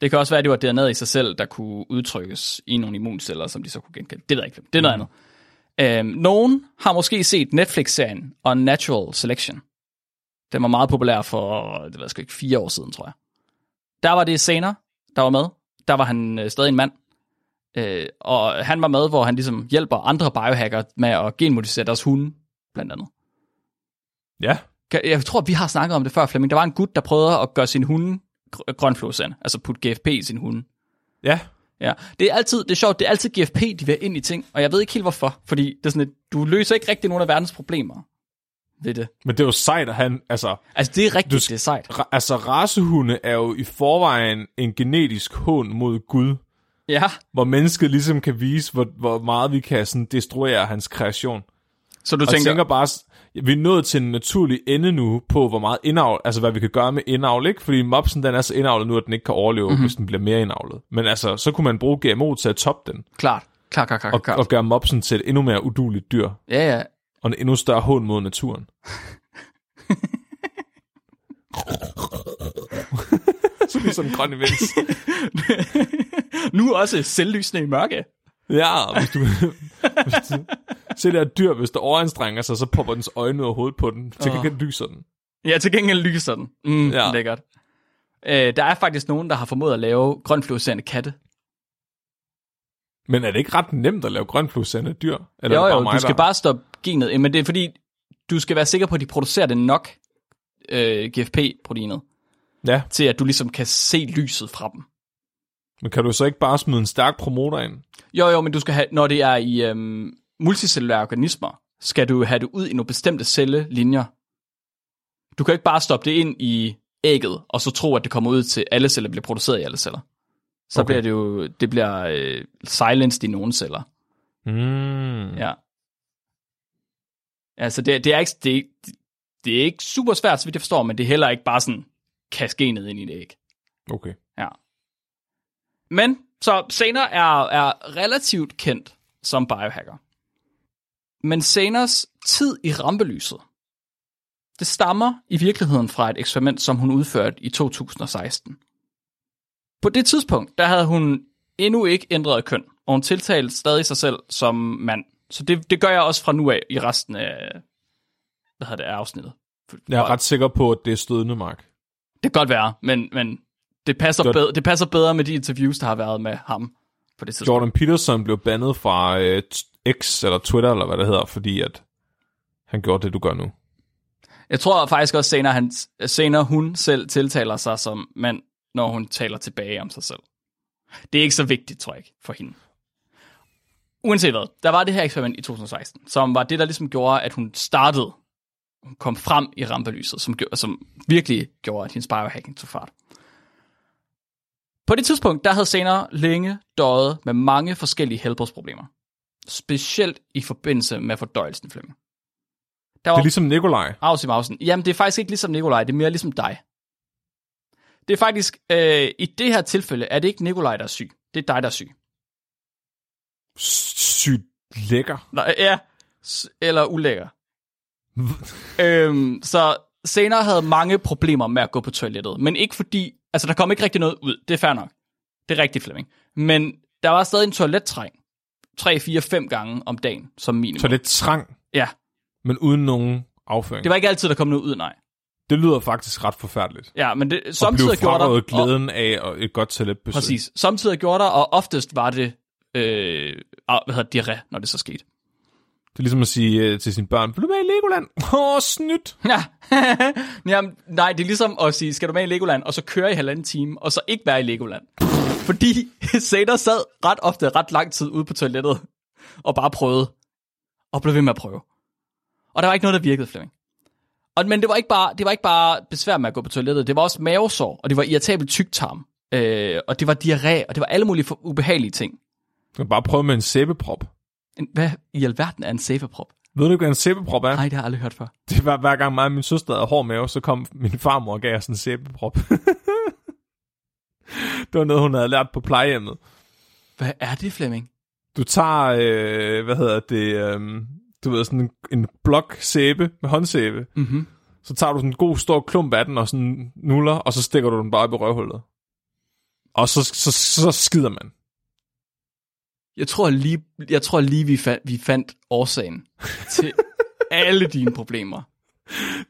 Det kan også være, at det var DNA'et i sig selv, der kunne udtrykkes i nogle immunceller, som de så kunne genkende. Det ved jeg ikke. Det er noget mm. andet. Øhm, nogen har måske set Netflix-serien Unnatural Selection. Den var meget populær for, det jeg sgu ikke, fire år siden, tror jeg. Der var det Saner, der var med. Der var han øh, stadig en mand. Øh, og han var med, hvor han ligesom hjælper andre biohacker med at genmodificere deres hunde, blandt andet. Ja. Jeg tror, vi har snakket om det før, Flemming. Der var en gut, der prøvede at gøre sin hunde gr- grønflåsand, altså putte GFP i sin hunde. Ja. Ja, det er altid, det er sjovt, det er altid GFP, de vil ind i ting, og jeg ved ikke helt hvorfor, fordi det er sådan, et, du løser ikke rigtig nogen af verdens problemer ved det. Men det er jo sejt, at han, altså, Altså, det er rigtigt, Du det er sejt. altså racehunde er jo i forvejen en genetisk hån mod Gud, Ja, hvor mennesket ligesom kan vise, hvor, hvor meget vi kan sådan destruere hans kreation. så du Og tænker, tænker bare, vi er nået til en naturlig ende nu på, hvor meget indavl, altså hvad vi kan gøre med indavl, ikke? Fordi mopsen, den er så indavlet nu, at den ikke kan overleve, Mhm. mm-hmm. hvis den bliver mere indavlet. Men altså, så kunne man bruge GMO til at toppe den, klart, klart, klart, klart, og, klart. og gøre mopsen til et endnu mere uduligt dyr, Ja, ja, og en endnu større hån mod naturen. <laughs> så ligesom en grøn events. <laughs> nu også selvlysende i mørke. Ja, hvis du, <laughs> hvis du det her dyr, hvis der overanstrenger sig, så popper dens øjne af hovedet på den. Til gengæld lyser den. Ja, til gengæld lyser den. Mm, Ja. Lækkert. Øh, der er faktisk nogen, der har formået at lave grønfluorescerende katte. Men er det ikke ret nemt at lave grønfluescende dyr? Eller Jo, det bare jo, mig, du skal der- bare stoppe genet. Men det er fordi, du skal være sikker på, at de producerer det nok øh, GFP-proteinet, Ja, til at du ligesom kan se lyset fra dem. Men kan du så ikke bare smide en stærk promoter ind? Jo, jo, men du skal have, når det er i øhm, multicellulære organismer, skal du have det ud i nogle bestemte cellelinjer. Du kan ikke bare stoppe det ind i ægget, og så tro, at det kommer ud til alle celler, bliver produceret i alle celler. Så Okay. bliver det jo, det bliver øh, silenced i nogle celler. Mm. Ja. Altså, det, det, er ikke, det, det er ikke super svært, så vidt jeg forstår, men det er heller ikke bare sådan kaskenet ind i et æg. Okay. Men, så Saner er, er relativt kendt som biohacker. Men Saners tid i rampelyset, det stammer i virkeligheden fra et eksperiment, som hun udførte i 2016. På det tidspunkt, der havde hun endnu ikke ændret køn, og hun tiltalte stadig sig selv som mand. Så det, det gør jeg også fra nu af i resten af hvad hedder det, af afsnittet. Jeg er ret sikker på, at det er stødende, Mark. Det kan godt være, men, men det, passer Godt. bedre, det passer bedre med de interviews, der har været med ham på det tidspunkt. Jordan Peterson blev bandet fra øh, X eller Twitter, eller hvad det hedder, fordi at han gjorde det, du gør nu. Jeg tror faktisk også senere, han, senere hun selv tiltaler sig som mand, når hun taler tilbage om sig selv. Det er ikke så vigtigt, tror jeg ikke, for hende. Uanset hvad, der var det her eksperiment i 2016, som var det, der ligesom gjorde, at hun startede, hun kom frem i rampelyset, som, som virkelig gjorde, at hendes biohacking tog fart. På det tidspunkt, der havde senere længe døjet med mange forskellige helbredsproblemer. Specielt i forbindelse med fordøjelsen, Flemming. Der Det er ligesom Nikolaj. Aus i mausen. Jamen, det er faktisk ikke ligesom Nikolaj, det er mere ligesom dig. Det er faktisk, øh, i det her tilfælde, er det ikke Nikolaj, der er syg. Det er dig, der er syg. Sygt lækker. Nej, ja, eller ulækker. <laughs> øhm, så senere havde mange problemer med at gå på toilettet, men ikke fordi, altså der kom ikke rigtig noget ud, det er fair nok. Det er rigtigt, Flemming. Men der var stadig en toilettræng, 3, 4, 5 gange om dagen, som minimum. Så lidt trang, Ja, men uden nogen afføring. det var ikke altid, der kom noget ud, nej. Det lyder faktisk ret forfærdeligt. Ja, men det, samtidig gjorde der... og- glæden af og et godt toiletbesøg. Præcis. Samtidig gjorde der, og oftest var det, øh, hvad hedder diarré, når det så skete. Det er ligesom at sige øh, til sine børn, vil du med i Legoland? <laughs> Åh, oh, snydt. Ja. <laughs> Jamen, nej, det er ligesom at sige, skal du med i Legoland, og så køre i halvanden time, og så ikke være i Legoland. <laughs> Fordi Sader sad ret ofte ret lang tid ude på toilettet, og bare prøvede, og blev ved med at prøve. Og der var ikke noget, der virkede, Flemming. Og, men det var, ikke bare, det var ikke bare besvær med at gå på toilettet, det var også mavesår, og det var irritabel tyktarm, øh, og det var diarré, og det var alle mulige for- ubehagelige ting. Du kan bare prøve med en sæbeprop. En, hvad i alverden er en sæbeprop? Ved du ikke, hvad en sæbeprop er? Nej, det har jeg aldrig hørt før. Det var hver gang mig og min søster havde hård mave, så kom min farmor og gav os en sæbeprop. <laughs> det var noget, hun havde lært på plejehjemmet. Hvad er det, Flemming? Du tager, øh, hvad hedder det, øh, du ved, sådan en, en blok sæbe med håndsæbe. Mm-hmm. Så tager du sådan en god stor klump af den og sådan nuller, og så stikker du den bare op i røvhullet. Og så, så, så skider man. Jeg tror lige, jeg tror lige vi, fandt, vi fandt årsagen <laughs> til alle dine problemer.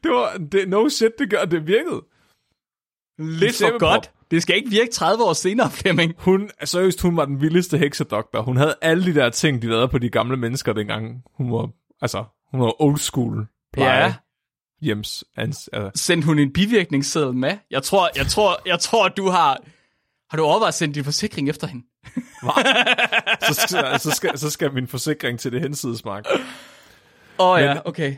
Det var, det, no shit, det gør, det virkede. Lidt for godt. Det skal ikke virke 30 år senere, Flemming. Hun, seriøst, hun var den vildeste heksedoktor. Hun havde alle de der ting, de lavede på de gamle mennesker dengang. Hun var, altså, hun var old school pleje. Ja. Hjems, ans, altså. Sendte hun en bivirkningsseddel med? Jeg tror, jeg tror, jeg tror, du har... Har du overvejet at sende din forsikring efter hende? Så, skal, så, skal, så skal min forsikring til det hensidesmark. Åh oh, ja, okay.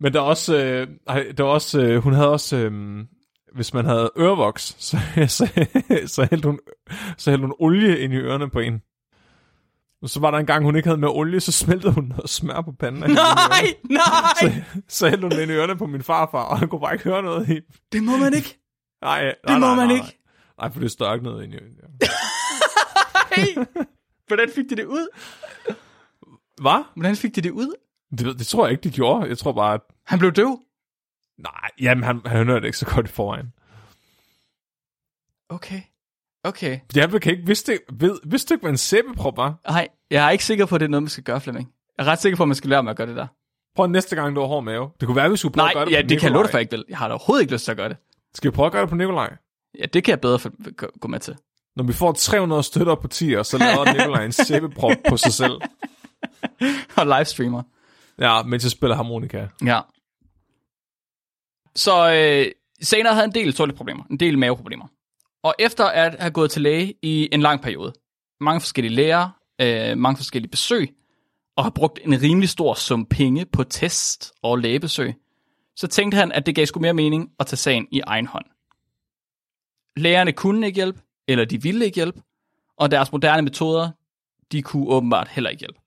Men der er også, øh, der var også øh, hun havde også, øh, hvis man havde ørevoks, så, så, så, hældte hun, så hældte hun olie ind i ørerne på en. Og så var der en gang, hun ikke havde med olie, så smeltede hun noget smør på panden. af. Nej, nej! Så, så hældte hun ind i ørerne på min farfar, og han kunne bare ikke høre noget i. Det må man ikke. Nej, nej, Det må nej, man nej, ikke. Nej, for det noget ind i ørerne. Nej. Hvordan fik de det ud? Hvad? Hvordan fik de det ud? Det, det tror jeg ikke, de gjorde. Jeg tror bare, at Han blev døv. nej, jamen, han, han hørte det ikke så godt i forvejen. Okay. Okay. Jeg kan ikke vidste, ved, vidste du ikke, hvad en sæbeprop var? Nej, jeg er ikke sikker på, at det er noget, man skal gøre, Flemming. Jeg er ret sikker på, at man skal lære med at gøre det der. Prøv næste gang, du har hård mave. Det kunne være, at vi skulle prøve Nej, at gøre det ja, på det kan jeg Nikolaj. love dig for, jeg ikke vil. Jeg har da overhovedet ikke lyst til at gøre det. Skal vi prøve at gøre det på Nikolaj? Ja, det kan jeg bedre for, gå med til. Når vi får 300 støtter på 10, så laver <laughs> Nikolaj en sæbeprop på sig selv. Og livestreamer. Ja, mens jeg spiller harmonika. Ja. Så øh, senere havde en del toiletproblemer, en del maveproblemer. Og efter at have gået til læge i en lang periode, mange forskellige læger, øh, mange forskellige besøg, og har brugt en rimelig stor sum penge på test og lægebesøg, så tænkte han, at det gav sgu mere mening at tage sagen i egen hånd. Lægerne kunne ikke hjælpe, eller de ville ikke hjælpe, og deres moderne metoder, de kunne åbenbart heller ikke hjælpe.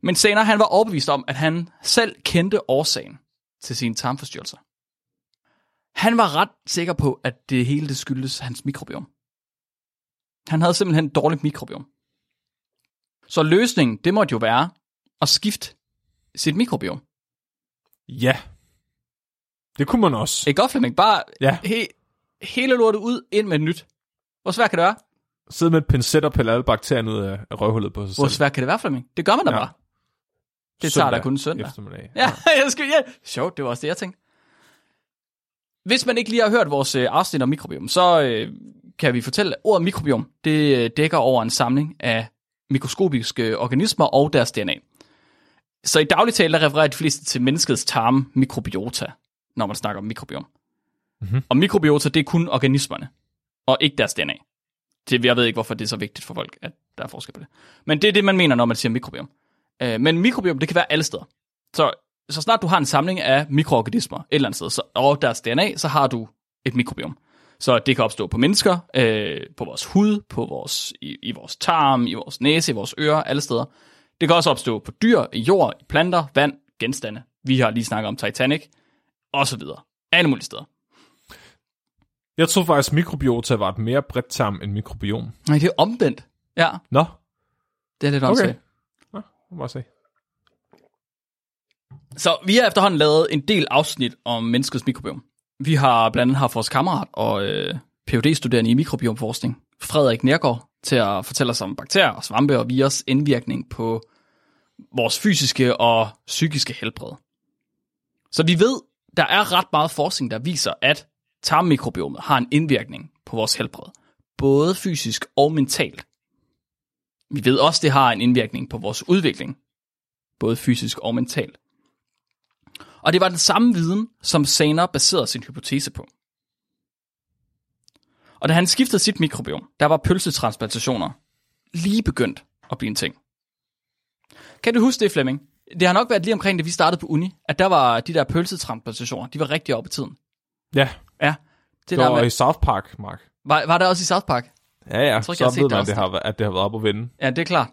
Men senere han var overbevist om, at han selv kendte årsagen til sine tarmforstyrrelser. Han var ret sikker på, at det hele det skyldes hans mikrobiom. Han havde simpelthen et dårligt mikrobiom. Så løsningen, det måtte jo være at skifte sit mikrobiom. Ja. Det kunne man også. Ikke godt, Flemming? Bare Ja. he, hele lortet ud, ind med nyt. Hvor svært kan det være? Sidde med et pincet og pille alle bakterierne ud af røvhullet på sig Hvor selv. svært kan det være, Flemming? Det gør man da Ja. bare. Det tager da kun søndag. Eftermiddag. Ja, <laughs> jeg skal, ja. Sjovt, det var også det, jeg tænkte. Hvis man ikke lige har hørt vores øh, afsnit om mikrobiom, så øh, kan vi fortælle, at ordet mikrobiom, det øh, dækker over en samling af mikroskopiske organismer og deres DNA. Så i daglig tale refererer de fleste til menneskets tarm mikrobiota, når man snakker om mikrobiom. Mhm. Og mikrobiota, det er kun organismerne, og ikke deres DNA. Det, jeg ved ikke, hvorfor det er så vigtigt for folk, at der er forskel på det. Men det er det, man mener, når man siger mikrobiom. Øh, men mikrobiom, det kan være alle steder. Så, så snart du har en samling af mikroorganismer et eller andet sted, så, og deres DNA, så har du et mikrobiom. Så det kan opstå på mennesker, øh, på vores hud, på vores, i, i vores tarm, i vores næse, i vores ører, alle steder. Det kan også opstå på dyr, i jord, i planter, vand, genstande. Vi har lige snakket om Titanic, og så videre. Alle mulige steder. Jeg tror faktisk, mikrobiota var et mere bredt term end mikrobiom. Nej, det er omvendt. Ja, Nå, det er lidt okay. åndssvagt. Nå, må bare se. Så vi har efterhånden lavet en del afsnit om menneskets mikrobiom. Vi har blandt andet haft vores kammerat og øh, phd studerende i mikrobiomforskning, Frederik Nergård, til at fortælle os om bakterier og svampe og virus indvirkning på vores fysiske og psykiske helbred. Så vi ved, der er ret meget forskning, der viser, at tarmmikrobiomet har en indvirkning på vores helbred. Både fysisk og mentalt. Vi ved også, det har en indvirkning på vores udvikling. Både fysisk og mentalt. Og det var den samme viden, som Saner baserede sin hypotese på. Og da han skiftede sit mikrobiom, der var pølsetransplantationer lige begyndt at blive en ting. Kan du huske det, Flemming? Det har nok været lige omkring det, vi startede på uni, at der var de der pølsetransplantationer, de var rigtig oppe i tiden. Ja, det det der var med, i South Park, Mark. var, var der også i South Park? Ja, ja, tror så jeg ved det man, det afsnit. har, at det har været op at vinde. Ja, det er klart.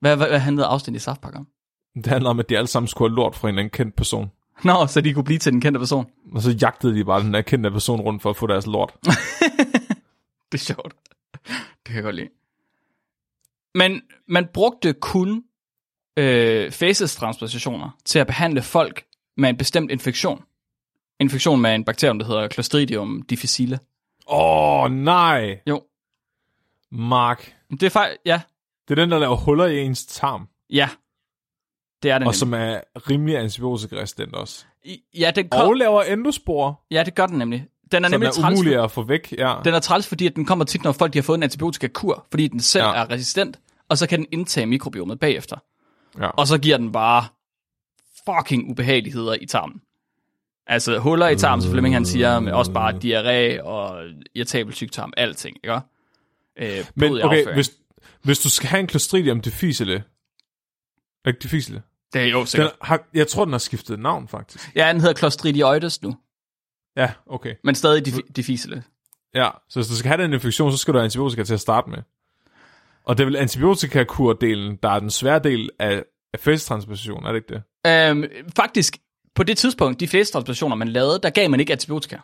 Hvad, hvad, hvad handlede afsnit i South Park om? Det handler om, at de alle sammen skulle have lort fra en anden kendt person. Nå, så de kunne blive til den kendte person. Og så jagtede de bare den der kendte person rundt for at få deres lort. <laughs> Det er sjovt. Det kan jeg godt lide. Men man brugte kun øh, faces-transplantationer til at behandle folk med en bestemt infektion. Infektion med en bakterium, der hedder Clostridium difficile. Åh, oh, nej. Jo, Mark. det er faktisk... Ja, Det er den, der laver huller i ens tarm, ja. Det er det og nemlig. som er rimelig antibiotikaresistent også. I- Ja, den kom, Og laver endospor, ja, det gør den nemlig. Den er som nemlig er træls, umulig at få væk. Ja. Den er træls, fordi at den kommer tit, når folk de har fået en antibiotikakur, fordi den selv ja. er resistent, og så kan den indtage mikrobiomet bagefter. Ja. Og så giver den bare fucking ubehageligheder i tarmen. Altså huller i tarmen, som Flemming han siger, men også bare diarré og irritabel tyktarm, alting, ikke? Øh, Men okay, afføring. hvis, hvis du skal have en Clostridium difficile, ikke difficile, Det er jo den sikkert. har, jeg tror, den har skiftet navn, faktisk. Ja, den hedder Clostridioides nu, Ja, okay. men stadig dif- difficile. Ja, så hvis du skal have den infektion, så skal du have antibiotika til at starte med. Og det er vel antibiotikakurdelen, der er den svære del af, af er det ikke det? Øhm, faktisk, på det tidspunkt, de fleste transplantationer, man lavede, der gav man ikke antibiotika.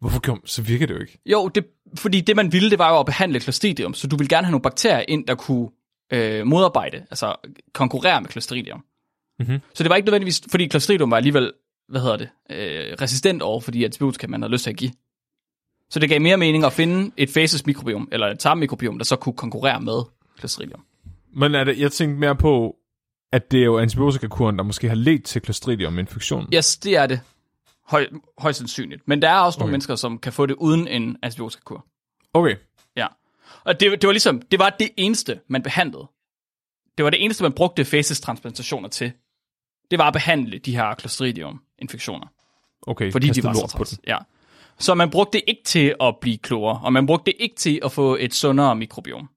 Hvorfor kom, så virker det jo ikke. Jo, det, fordi det man ville, det var jo at behandle Clostridium, så du ville gerne have nogle bakterier ind, der kunne øh, modarbejde, altså konkurrere med Clostridium. Mhm. Så det var ikke nødvendigvis, fordi Clostridium var alligevel, hvad hedder det, øh, resistent over for de antibiotika, man havde lyst til at give. Så det gav mere mening at finde et faces mikrobiom, eller et tarmmikrobiom, der så kunne konkurrere med Clostridium. Men er det, jeg tænkte mere på, at det er jo antibiotikakuren, der måske har ledt til Clostridium-infektionen. Yes, det er det. Høj, højst sandsynligt. Men der er også nogle Okay. mennesker, som kan få det uden en antibiotikakur. Okay. Ja. Og det, det var ligesom, det var det eneste, man behandlede. Det var det eneste, man brugte faces-transplantationer til. Det var at behandle de her Clostridium-infektioner. Okay, Fordi de var så lort på træls. Ja. Så man brugte det ikke til at blive klogere, og man brugte det ikke til at få et sundere mikrobiom.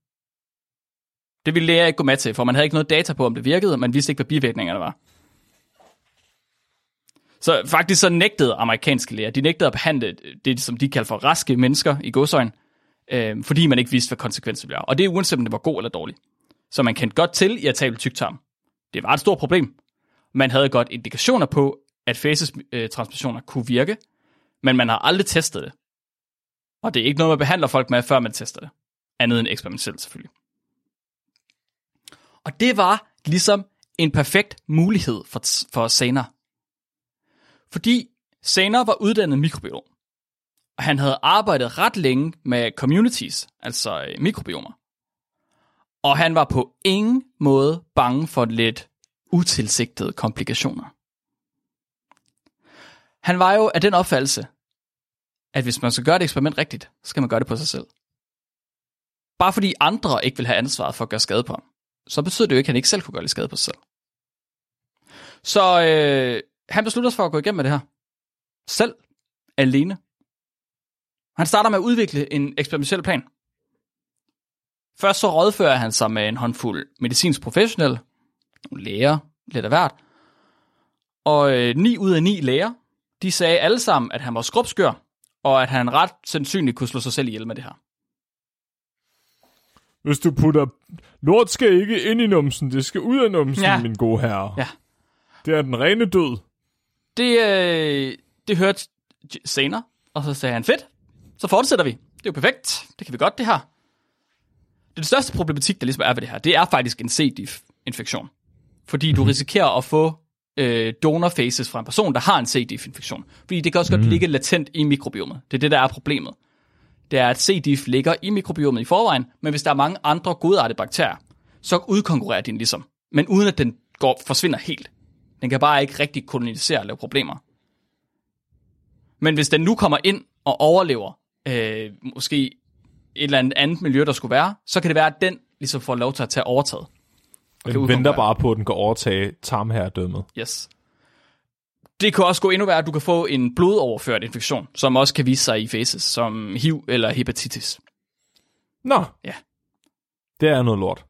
Det ville læger ikke gå med til, for man havde ikke noget data på, om det virkede, og man vidste ikke, hvad bivirkningerne var. Så faktisk så nægtede amerikanske læger, de nægtede at behandle det, som de kalder for raske mennesker i godsøjen, øh, fordi man ikke vidste, hvad konsekvensen ville være. Og det er uanset om det var god eller dårlig. Så man kendte godt til irritabel tyktarm. Det var et stort problem. Man havde godt indikationer på, at faces-transplantationer kunne virke, men man har aldrig testet det. Og det er ikke noget, man behandler folk med, før man tester det. Andet end eksperimentelt selvfølgelig. Og det var ligesom en perfekt mulighed for, for Saner. Fordi Saner var uddannet mikrobiolog. Og han havde arbejdet ret længe med communities, altså øh, mikrobiomer. Og han var på ingen måde bange for lidt utilsigtede komplikationer. Han var jo af den opfattelse, at hvis man skal gøre et eksperiment rigtigt, så skal man gøre det på sig selv. Bare fordi andre ikke vil have ansvaret for at gøre skade på ham, så betyder det jo ikke, at han ikke selv kunne gøre lidt skade på sig selv. Så øh, han beslutter sig for at gå igennem med det her. Selv. Alene. Han starter med at udvikle en eksperimentel plan. Først så rådfører han sig med en håndfuld medicinsk professionelle, nogle læger, lidt af hvert. Og øh, 9 ud af 9 læger, de sagde alle sammen, at han var skrubskør, og at han ret sandsynligt kunne slå sig selv ihjel med det her. Hvis du putter... Lort skal ikke ind i numsen, det skal ud af numsen, Ja. min gode herre. Ja. Det er den rene død. Det, øh, det hørte senere, og så sagde han, fedt, så fortsætter vi. Det er jo perfekt, det kan vi godt det her. Det største problematik, der ligesom er ved det her, det er faktisk en C. diff-infektion. Fordi du risikerer at få øh, donorfaces fra en person, der har en C. diff-infektion. Fordi det kan også godt ligge latent i mikrobiomet. Det er det, der er problemet. Det er, at C. diff ligger i mikrobiomet i forvejen, men hvis der er mange andre godartede bakterier, så udkonkurrerer den ligesom. Men uden at den går, forsvinder helt. Den kan bare ikke rigtig kolonisere og lave problemer. Men hvis den nu kommer ind og overlever øh, måske et eller andet andet miljø, der skulle være, så kan det være, at den ligesom får lov til at tage overtaget. Den venter bare på, at den kan overtage tarmherredømmet. Yes. Det kan også gå endnu værre, at du kan få en blodoverført infektion, som også kan vise sig i faces, som HIV eller hepatitis. Nå. Ja. Det er noget lort.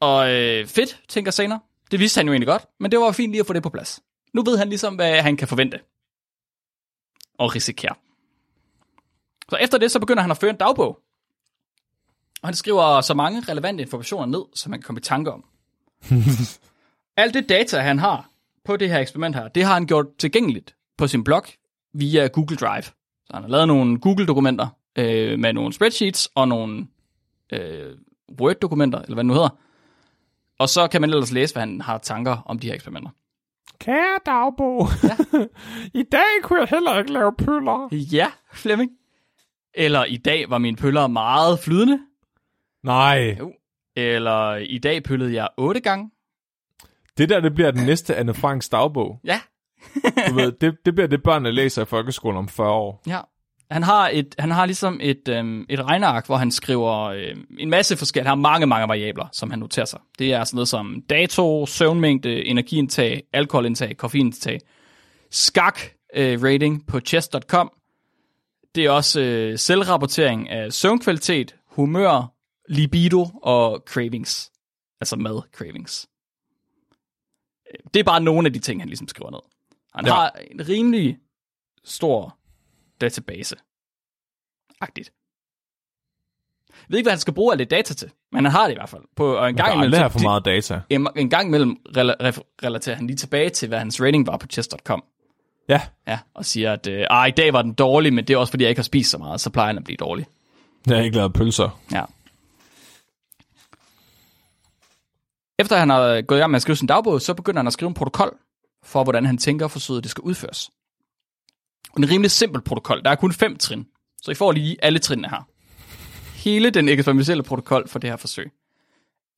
Og øh, fedt, tænker senere. Det vidste han jo egentlig godt, men det var fint lige at få det på plads. Nu ved han ligesom, hvad han kan forvente. Og risikere. Så efter det, så begynder han at føre en dagbog. Og han skriver så mange relevante informationer ned, som man kan komme i tanke om. <laughs> Alt det data, han har på det her eksperiment her, det har han gjort tilgængeligt på sin blog via Google Drive. Så han har lavet nogle Google-dokumenter øh, med nogle spreadsheets og nogle øh, Word-dokumenter, eller hvad det nu hedder. Og så kan man ellers læse, hvad han har tanker om de her eksperimenter. Kære dagbog, ja. <laughs> i dag kunne jeg heller ikke lave pøller. Ja, Flemming. Eller i dag var mine pøller meget flydende. Nej, Jo. Eller i dag pøllede jeg otte gange. Det der det bliver den næste Anne Franks dagbog. Ja. Du ved, det, det bliver det, børnene læser i folkeskolen om 40 år. Ja. Han har, et, han har ligesom et, øhm, et regneark, hvor han skriver øhm, en masse forskellige, han har mange, mange variabler, som han noterer sig. Det er sådan noget som dato, søvnmængde, energiindtag, alkoholindtag, koffeinindtag, skak øh, rating på chess.com. Det er også øh, selvrapportering af søvnkvalitet, humør, libido og cravings. Altså mad cravings. Øh, Det er bare nogle af de ting, han ligesom skriver ned. Han Ja. har en rimelig stor database. Agtigt. Jeg ved ikke, hvad han skal bruge alle det data til, men han har det i hvert fald. På, og en gang imellem, aldrig for meget data. en, en gang imellem rela- relaterer han lige tilbage til, hvad hans rating var på chess.com. Ja, Ja, og siger, at øh, ah, i dag var den dårlig, men det er også, fordi jeg ikke har spist så meget, så plejer han at blive dårlig. jeg har ikke lavet pølser. Ja. Efter han har gået i gang med at skrive sin dagbog, så begynder han at skrive en protokol for, hvordan han tænker, forsøget det skal udføres. En rimelig simpel protokol. Der er kun fem trin, så I får lige alle trinene her. Hele den eksperimentelle protokol for det her forsøg.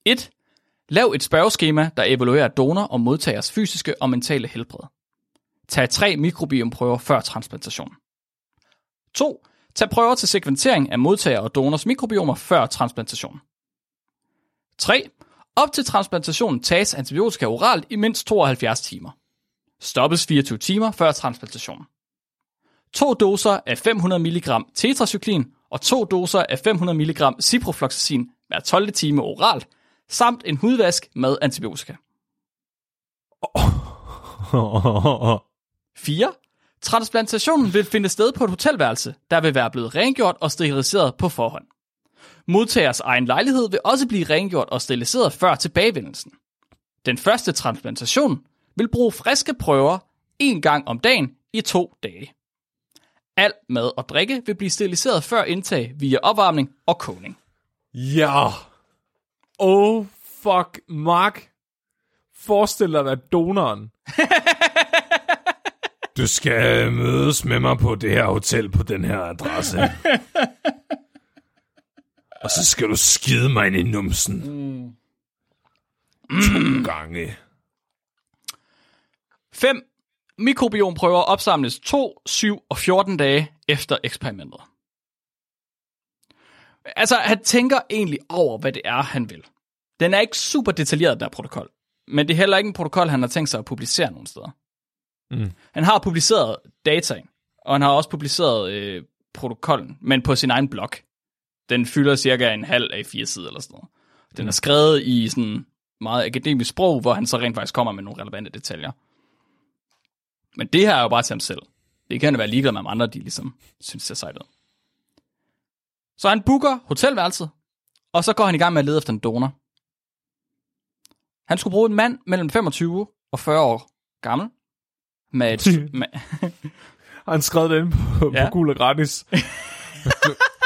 1. Lav et spørgeskema, der evaluerer donor og modtagers fysiske og mentale helbred. Tag tre mikrobiomprøver før transplantation. 2. Tag prøver til sekventering af modtager og donors mikrobiomer før transplantation. 3. Op til transplantationen tages antibiotika oralt i mindst 72 timer. Stoppes 24 timer før transplantationen. To doser af 500 mg tetracyklin og to doser af 500 mg ciprofloxacin hver 12. time oralt, samt en hudvask med antibiotika. <laughs> 4. Transplantationen vil finde sted på et hotelværelse, der vil være blevet rengjort og steriliseret på forhånd. Modtagers egen lejlighed vil også blive rengjort og steriliseret før tilbagevendelsen. Den første transplantation vil bruge friske prøver en gang om dagen i to dage. Al mad og drikke vil blive steriliseret før indtag via opvarmning og kogning. ja. Oh, fuck, Mark. Forestil dig at være donoren. <laughs> Du skal mødes med mig på det her hotel på den her adresse. <laughs> Og så skal du skide mig ind i numsen. Mm. To gange. 5. Mikrobiomprøver opsamles 2, 7 og 14 dage efter eksperimentet. Altså, han tænker egentlig over, hvad det er, han vil. Den er ikke super detaljeret, den her protokol. Men det er heller ikke en protokol, han har tænkt sig at publicere nogen steder. Mm. Han har publiceret data, og han har også publiceret øh, protokollen, men på sin egen blog. Den fylder cirka en halv af fire sider eller sådan noget. Den er skrevet i sådan meget akademisk sprog, hvor han så rent faktisk kommer med nogle relevante detaljer. Men det her er jo bare til ham selv. Det kan han være ligeglad med, om andre de ligesom synes, det er sejt. Så han booker hotelværelset, og så går han i gang med at lede efter en donor. Han skulle bruge en mand mellem 25 og 40 år gammel, med et, <laughs> med, <laughs> han skrevet det ind på, ja. På Gula Gratis? <laughs>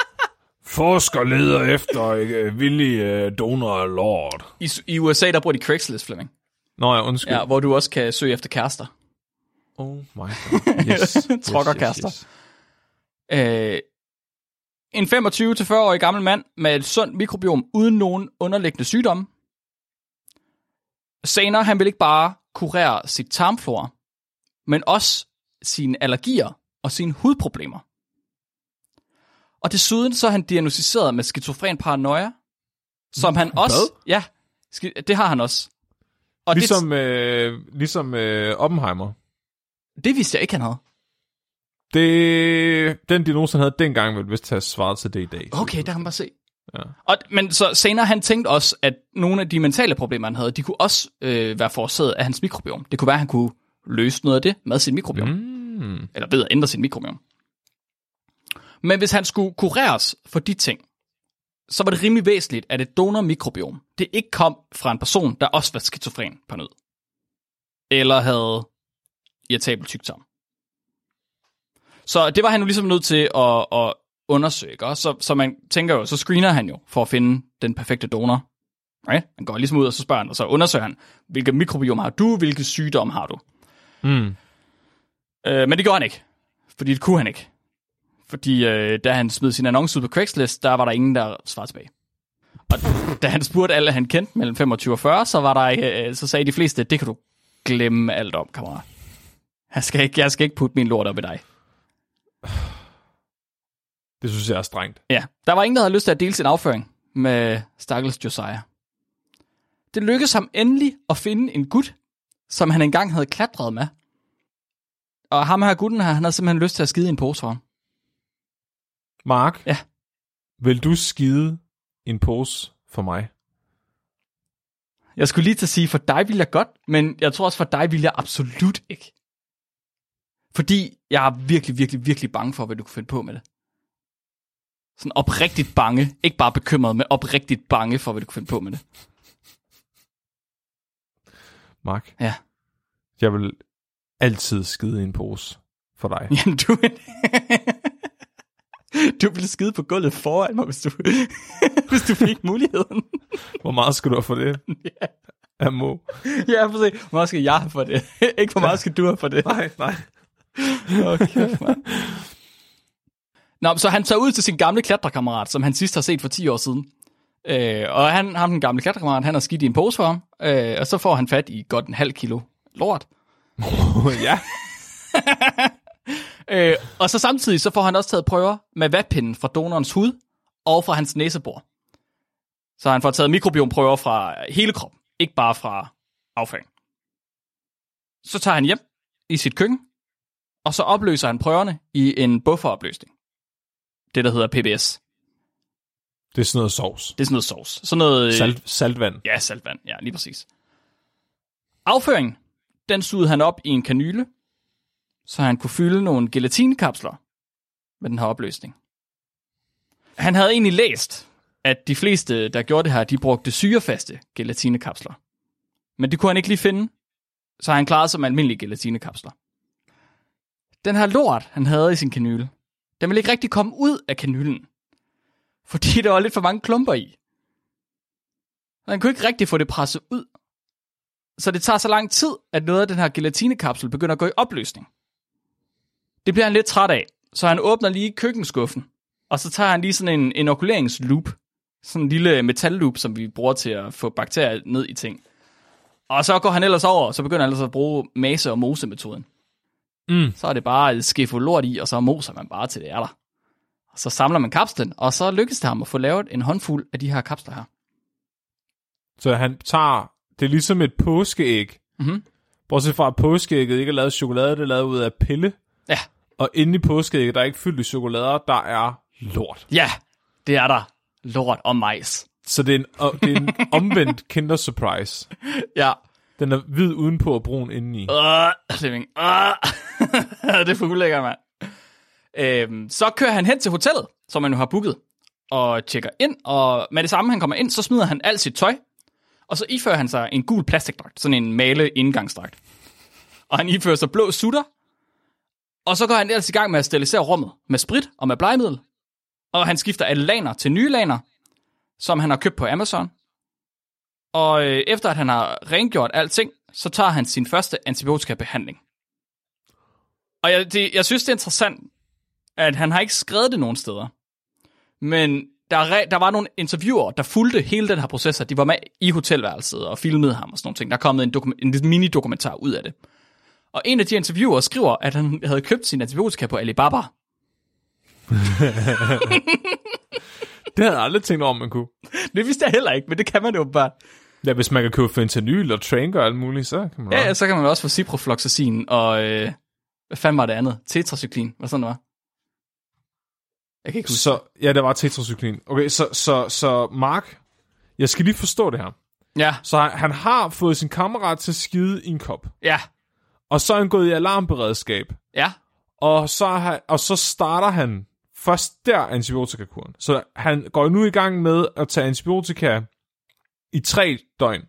Forsker leder efter øh, villig øh, donor lord. i, I USA, der bruger de Craigslist, Flemming. Nå ja, undskyld. Ja, hvor du også kan søge efter kærester. Oh my god. <laughs> Yes. Trokkerkaster. Øh, en 25-40-årig gammel mand med et sundt mikrobiom uden nogen underliggende sygdomme. Senere, han vil ikke bare kurere sit tarmflora, men også sine allergier og sine hudproblemer. Og desuden så er han diagnostiseret med skizofren paranoia, som han også... Hvad? Ja, det har han også. Og Ligesom, øh, ligesom øh, Oppenheimer. det, det vidste jeg ikke, han havde. Det, den diagnose, han havde dengang, ville vist have svaret til det i dag. Okay, der kan man bare se. Ja. Og, men så senere han tænkte også, at nogle af de mentale problemer, han havde, de kunne også øh, være forårsaget af hans mikrobiom. Det kunne være, at han kunne løse noget af det med sit mikrobiom. Mm. Eller ved at ændre sit mikrobiom. Men hvis han skulle kureres for de ting, så var det rimelig væsentligt, at et donormikrobiom, det ikke kom fra en person, der også var skizofren på nød. Eller havde irritabel tyktarm. Så det var han jo ligesom nødt til at, at undersøge, ikke? Så, så man tænker jo, så screener han jo for at finde den perfekte donor. Right? Han går ligesom ud, og så spørger han, og så undersøger han, hvilke mikrobiom har du, hvilke sygdomme har du. Mm. Øh, men det gjorde han ikke, fordi det kunne han ikke. Fordi øh, da han smed sin annonce ud på Craigslist, der var der ingen, der svarede tilbage. Og da han spurgte alle, han kendte mellem 25 og 40, så, var der, øh, så sagde de fleste, det kan du glemme alt om, kammerat. Jeg skal ikke, jeg skal ikke putte min lort op i dig. Det synes jeg er strengt. Ja, der var ingen, der havde lyst til at dele sin afføring med Stakkels Josiah. Det lykkedes ham endelig at finde en gut, som han engang havde klatret med. Og ham her gutten her, han havde simpelthen lyst til at skide i en pose for ham. Mark? Ja. Vil du skide en pose for mig? Jeg skulle lige til at sige, for dig vil jeg godt, men jeg tror også, for dig vil jeg absolut ikke. Fordi jeg er virkelig, virkelig, virkelig bange for, hvad du kunne finde på med det. Sådan oprigtigt bange. Ikke bare bekymret, men oprigtigt bange for, hvad du kunne finde på med det. Mark? Ja. Jeg vil altid skide i en pose for dig. <laughs> Jamen, du... du ville skide på gulvet foran mig, hvis du, <laughs> hvis du fik muligheden. Hvor meget skal du have for det? <laughs> ja. Amo. ja, for se. Hvor meget skal jeg have for det? <laughs> Ikke hvor meget skal du have for det? Nej, nej. Okay, man. Nå, så han tager ud til sin gamle klatrekammerat, som han sidst har set for 10 år siden. Øh, og han, ham, den gamle klatrekammerat, han har skidt i en pose for ham, øh, og så får han fat i godt en halv kilo lort. ja. <laughs> Øh, og så samtidig så får han også taget prøver med vatpinden fra donorens hud og fra hans næsebor. Så han får taget mikrobiomprøver fra hele kroppen, ikke bare fra afføring. Så tager han hjem i sit køkken, og så opløser han prøverne i en bufferopløsning. Det, der hedder PBS. Det er sådan noget sovs. Det er sådan noget sovs. Sådan noget... øh, Salt, saltvand. Ja, saltvand. Ja, lige præcis. Afføringen, den sugede han op i en kanyle, så han kunne fylde nogle gelatinekapsler med den her opløsning. Han havde egentlig læst, at de fleste, der gjorde det her, de brugte syrefaste gelatinekapsler. Men det kunne han ikke lige finde, så han klarede sig med almindelige gelatinekapsler. Den her lort, han havde i sin kanyle, den ville ikke rigtig komme ud af kanylen, fordi der var lidt for mange klumper i. Og han kunne ikke rigtig få det presset ud. Så det tager så lang tid, at noget af den her gelatinekapsel begynder at gå i opløsning. Det bliver han lidt træt af, så han åbner lige køkkenskuffen, og så tager han lige sådan en inokuleringsloop, sådan en lille metalloop, som vi bruger til at få bakterier ned i ting. Og så går han ellers over, og så begynder han ellers at bruge mase- og mose-metoden. Mm. Så er det bare et skefo lort i, og så moser man bare til det er der. Og så samler man kapslen, og så lykkes det ham at få lavet en håndfuld af de her kapsler her. Så han tager... Det er ligesom et påskeæg. Mhm. Bortset fra, at påskeægget ikke er lavet af chokolade, det er lavet ud af pille. Ja, Og inde i påskeægget, der er ikke fyldt i chokolader, der er lort. ja, det er der. Lort og majs. Så det er en, og det er en <laughs> omvendt kinder surprise. Ja. Den er hvid udenpå og brun indeni. Øh, Flemming. Øh. det er for <laughs> ulækker, mand. Øhm, så kører han hen til hotellet, som han nu har booket, og tjekker ind, og med det samme, han kommer ind, så smider han alt sit tøj, og så ifører han sig en gul plastikdragt, sådan en male indgangsdragt. Og han ifører sig blå sutter, og så går han ellers i gang med at sterilisere rummet med sprit og med blegemiddel, og han skifter alle laner til nye laner, som han har købt på Amazon. Og øh, efter at han har rengjort alting, så tager han sin første antibiotikabehandling. Og jeg, det, jeg synes, det er interessant, at han har ikke skrevet det nogen steder. Men der, der var nogle interviewer, der fulgte hele den her proces, og de var med i hotelværelset og filmede ham og sådan noget. ting. Der er kommet en, en mini-dokumentar ud af det. Og en af de interviewer skriver, at han havde købt sin antibiotika på Alibaba. <laughs> Det havde jeg aldrig tænkt over, man kunne. Det vidste jeg heller ikke, men det kan man jo bare. Ja, hvis man kan købe fentanyl og trank og alt muligt, så kan man Ja, ja, så kan man også få ciprofloxacin og... Øh, hvad fanden var det andet? Tetracyklin, hvad sådan det var? Jeg kan ikke huske. Så, ja, det var tetracyklin. Okay, så, så, så Mark, jeg skal lige forstå det her. Ja, Så han, han har fået sin kammerat til at skide i en kop. ja, Og så er han gået i alarmberedskab. ja, Og så, han, og så starter han først der antibiotikakuren. Så han går nu i gang med at tage antibiotika i tre døgn.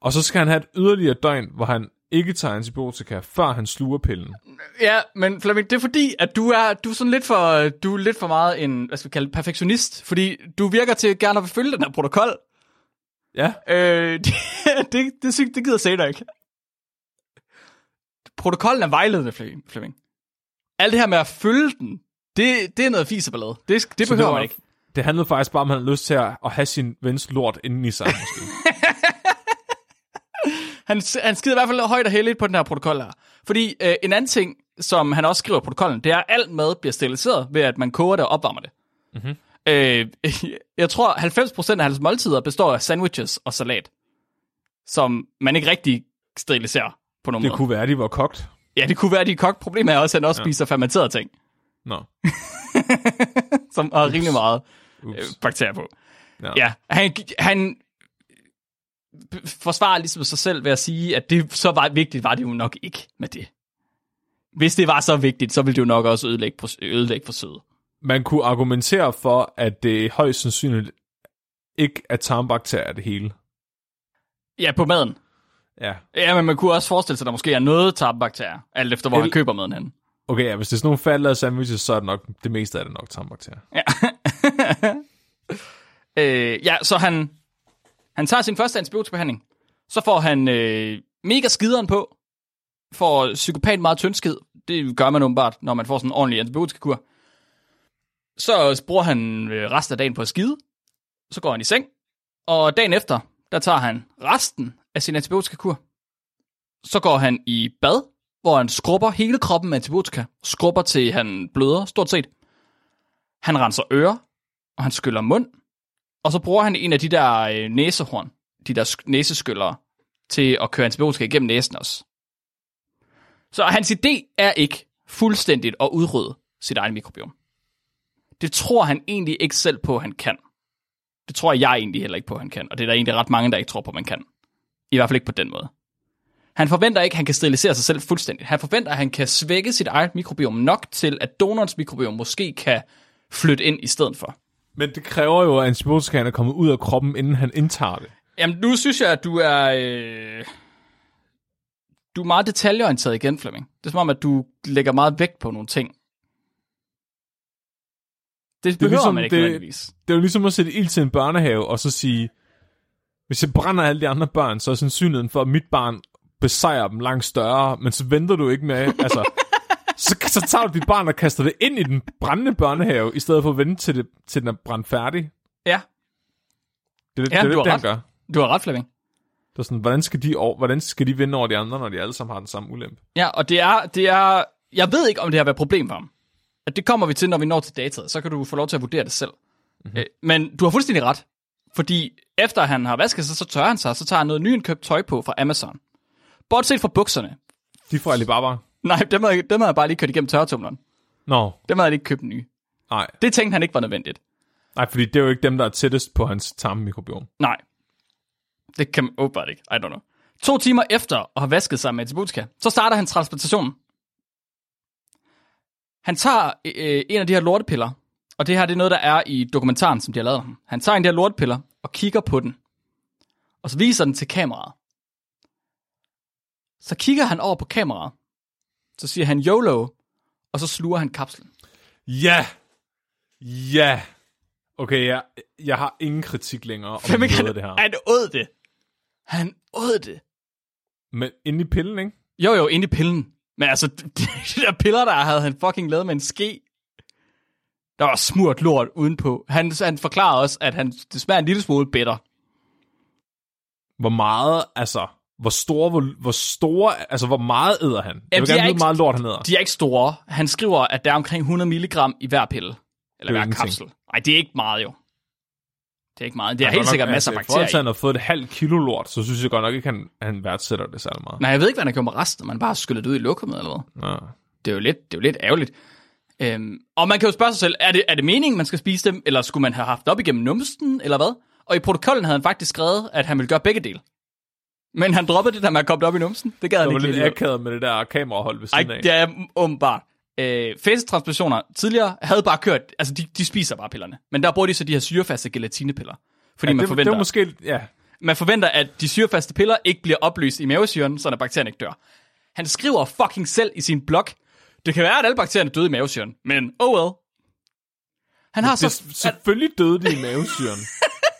Og så skal han have et yderligere døgn, hvor han ikke tager antibiotika, før han sluger pillen. Ja, men Flemming, det er fordi, at du er, du er sådan lidt for, du er lidt for meget en, hvad skal vi kalde det, perfektionist. Fordi du virker til gerne at følge den her protokol. Ja. Øh, <laughs> det, det, det, det, gider jeg dig ikke. Protokollen er vejledende, Flemming-. Alt det her med at følge den, det, det er noget fiseballade. Det, det Så behøver var- man ikke. Det handlede faktisk bare om, at han havde lyst til at, at have sin vens lort inden i sig, måske. <laughs> Han, han skider i hvert fald højt og heldigt på den her protokol her. Fordi øh, en anden ting, som han også skriver i protokollen, det er, at alt mad bliver steriliseret ved, at man koger det og opvarmer det. Mm-hmm. Øh, <laughs> jeg tror, 90% af hans måltider består af sandwiches og salat, som man ikke rigtig steriliserer på nogen Det måde. kunne være, at de var kogt. Ja, det kunne være, de er kogt. Problemet er også, at han også ja. spiser fermenterede ting, Nå, <laughs> som har rimelig meget øh, ups. bakterier på. Ja. Ja, han, han forsvarer ligesom sig selv ved at sige, at det så var vigtigt var det jo nok ikke med det. Hvis det var så vigtigt, så ville det jo nok også ødelægge, ødelægge forsøget. Man kunne argumentere for, at det højst sandsynligt ikke er tarmbakterier det hele. Ja, på maden. Ja. Ja, men man kunne også forestille sig, at der måske er noget tarmbakterier, alt efter hvor El- han køber maden hen. Okay, ja, hvis det er sådan nogle faldede sandwiches, så er det nok, det meste af det nok tarmbakterier. <laughs> Øh, ja, så han, han tager sin første antibiotikabehandling. Så får han øh, mega skideren på. Får psykopat meget tyndskid. Det gør man åbenbart, når man får sådan en ordentlig antibiotikakur. Så bruger han øh, resten af dagen på at skide. Så går han i seng. Og dagen efter, der tager han resten af sin antibiotikakur. Så går han i bad, hvor han skrubber hele kroppen med antibiotika. Skrubber til han bløder, stort set. Han renser ører, og han skyller mund. Og så bruger han en af de der øh, næsehorn, de der næseskyllere, til at køre antibiotika igennem næsen også. Så hans idé er ikke fuldstændigt at udrydde sit eget mikrobiom. Det tror han egentlig ikke selv på, han kan. Det tror jeg egentlig heller ikke på, han kan. Og det er der egentlig ret mange, der ikke tror på, man kan. I hvert fald ikke på den måde. Han forventer ikke, at han kan sterilisere sig selv fuldstændigt. Han forventer, at han kan svække sit eget mikrobiom nok til, at donorens mikrobiom måske kan flytte ind i stedet for. Men det kræver jo, at antibiotikaen er kommet ud af kroppen, inden han indtager det. Jamen, nu synes jeg, at du er... Øh... Du er meget detaljeorienteret igen, Flemming. Det er som om, at du lægger meget vægt på nogle ting. Det, det behøver ligesom man ikke det- nødvendigvis. Det er jo ligesom at sætte ild til en børnehave, og så sige, hvis jeg brænder alle de andre børn, så er sandsynligheden for, at mit barn besejrer dem langt større, men så venter du ikke med, altså, <laughs> så, så tager du dit barn og kaster det ind i den brændende børnehave, i stedet for at vente til, det, til den er brændt færdig. Ja, Det er det, Ja, det, er du det har ret. gør. du har ret, Flemming. Det er sådan, hvordan skal, de over, hvordan skal de vinde over de andre, når de alle sammen har den samme ulempe? Ja, og det er, det er... Jeg ved ikke, om det har været et problem for ham. At Det kommer vi til, når vi når til dataet. Så kan du få lov til at vurdere det selv. Mm-hmm. Men du har fuldstændig ret. Fordi efter han har vasket sig, så tørrer han sig, så tager han noget nyindkøbt tøj på fra Amazon. Bortset fra bukserne. De får Alibaba. Nej, dem har, dem har jeg bare lige kørt igennem tørretumleren. Nå, Dem havde jeg ikke købt nye. nej. Det tænkte han ikke var nødvendigt. Nej, fordi det er jo ikke dem, der er tættest på hans tarmmikrobiom. Nej. Det kan man åbenbart ikke. I don't know. To timer efter at have vasket sig med antibiotika, så starter han transplantationen. Han tager øh, en af de her lortepiller, og det her det er noget, der er i dokumentaren, som de har lavet ham. Han tager en af de her lortepiller og kigger på den, og så viser den til kameraet. Så kigger han over på kameraet, så siger han YOLO, og så sluger han kapslen. Ja! Ja! Okay, jeg, jeg har ingen kritik længere om noget han, det her. han åd det. Han åd det. Men inde i pillen, ikke? Jo, jo, inde i pillen. Men altså, <laughs> de der piller, der havde han fucking lavet med en ske. Der var smurt lort udenpå. Han, han forklarer også, at han, det smager en lille smule bitter. Hvor meget, altså, hvor store, hvor, hvor store, altså, hvor meget æder han? Jeg Jamen, vil de er gerne vide, hvor meget lort han æder. De er ikke store. Han skriver, at der er omkring 100 milligram i hver pille. Eller er hver ingenting. kapsel. Nej, det er ikke meget jo. Det er ikke meget. Det er Han helt godt nok- sikkert masser af altså, at bakterier. han har fået et halvt kilo lort, så synes jeg godt nok ikke, han, han værdsætter det særlig meget. Nej, jeg ved ikke, hvad han har gjort med resten. Man bare skyllet det ud i lokummet eller hvad. Ja. Det er jo lidt, det er jo lidt ærgerligt. Øhm, og man kan jo spørge sig selv, er det, er det meningen, man skal spise dem, eller skulle man have haft det op igennem numsten, eller hvad? Og i protokollen havde han faktisk skrevet, at han ville gøre begge dele. Men han droppede det der med at komme op i numsen. Det gad han Det var ikke lidt akavet med det der kamerahold ved Ej, siden af. det er åbenbart. Øh, facetransplantationer tidligere havde bare kørt, altså de, de spiser bare pillerne. Men der bruger de så de her syrefaste gelatinepiller. Fordi ja, man det, forventer, det var måske, ja, man forventer, at de syrefaste piller ikke bliver opløst i mavesyren, så bakterien ikke dør. Han skriver fucking selv i sin blog, det kan være, at alle bakterierne døde i mavesyren, men oh well. Han har Det, så... selvfølgelig døde de i mavesyren.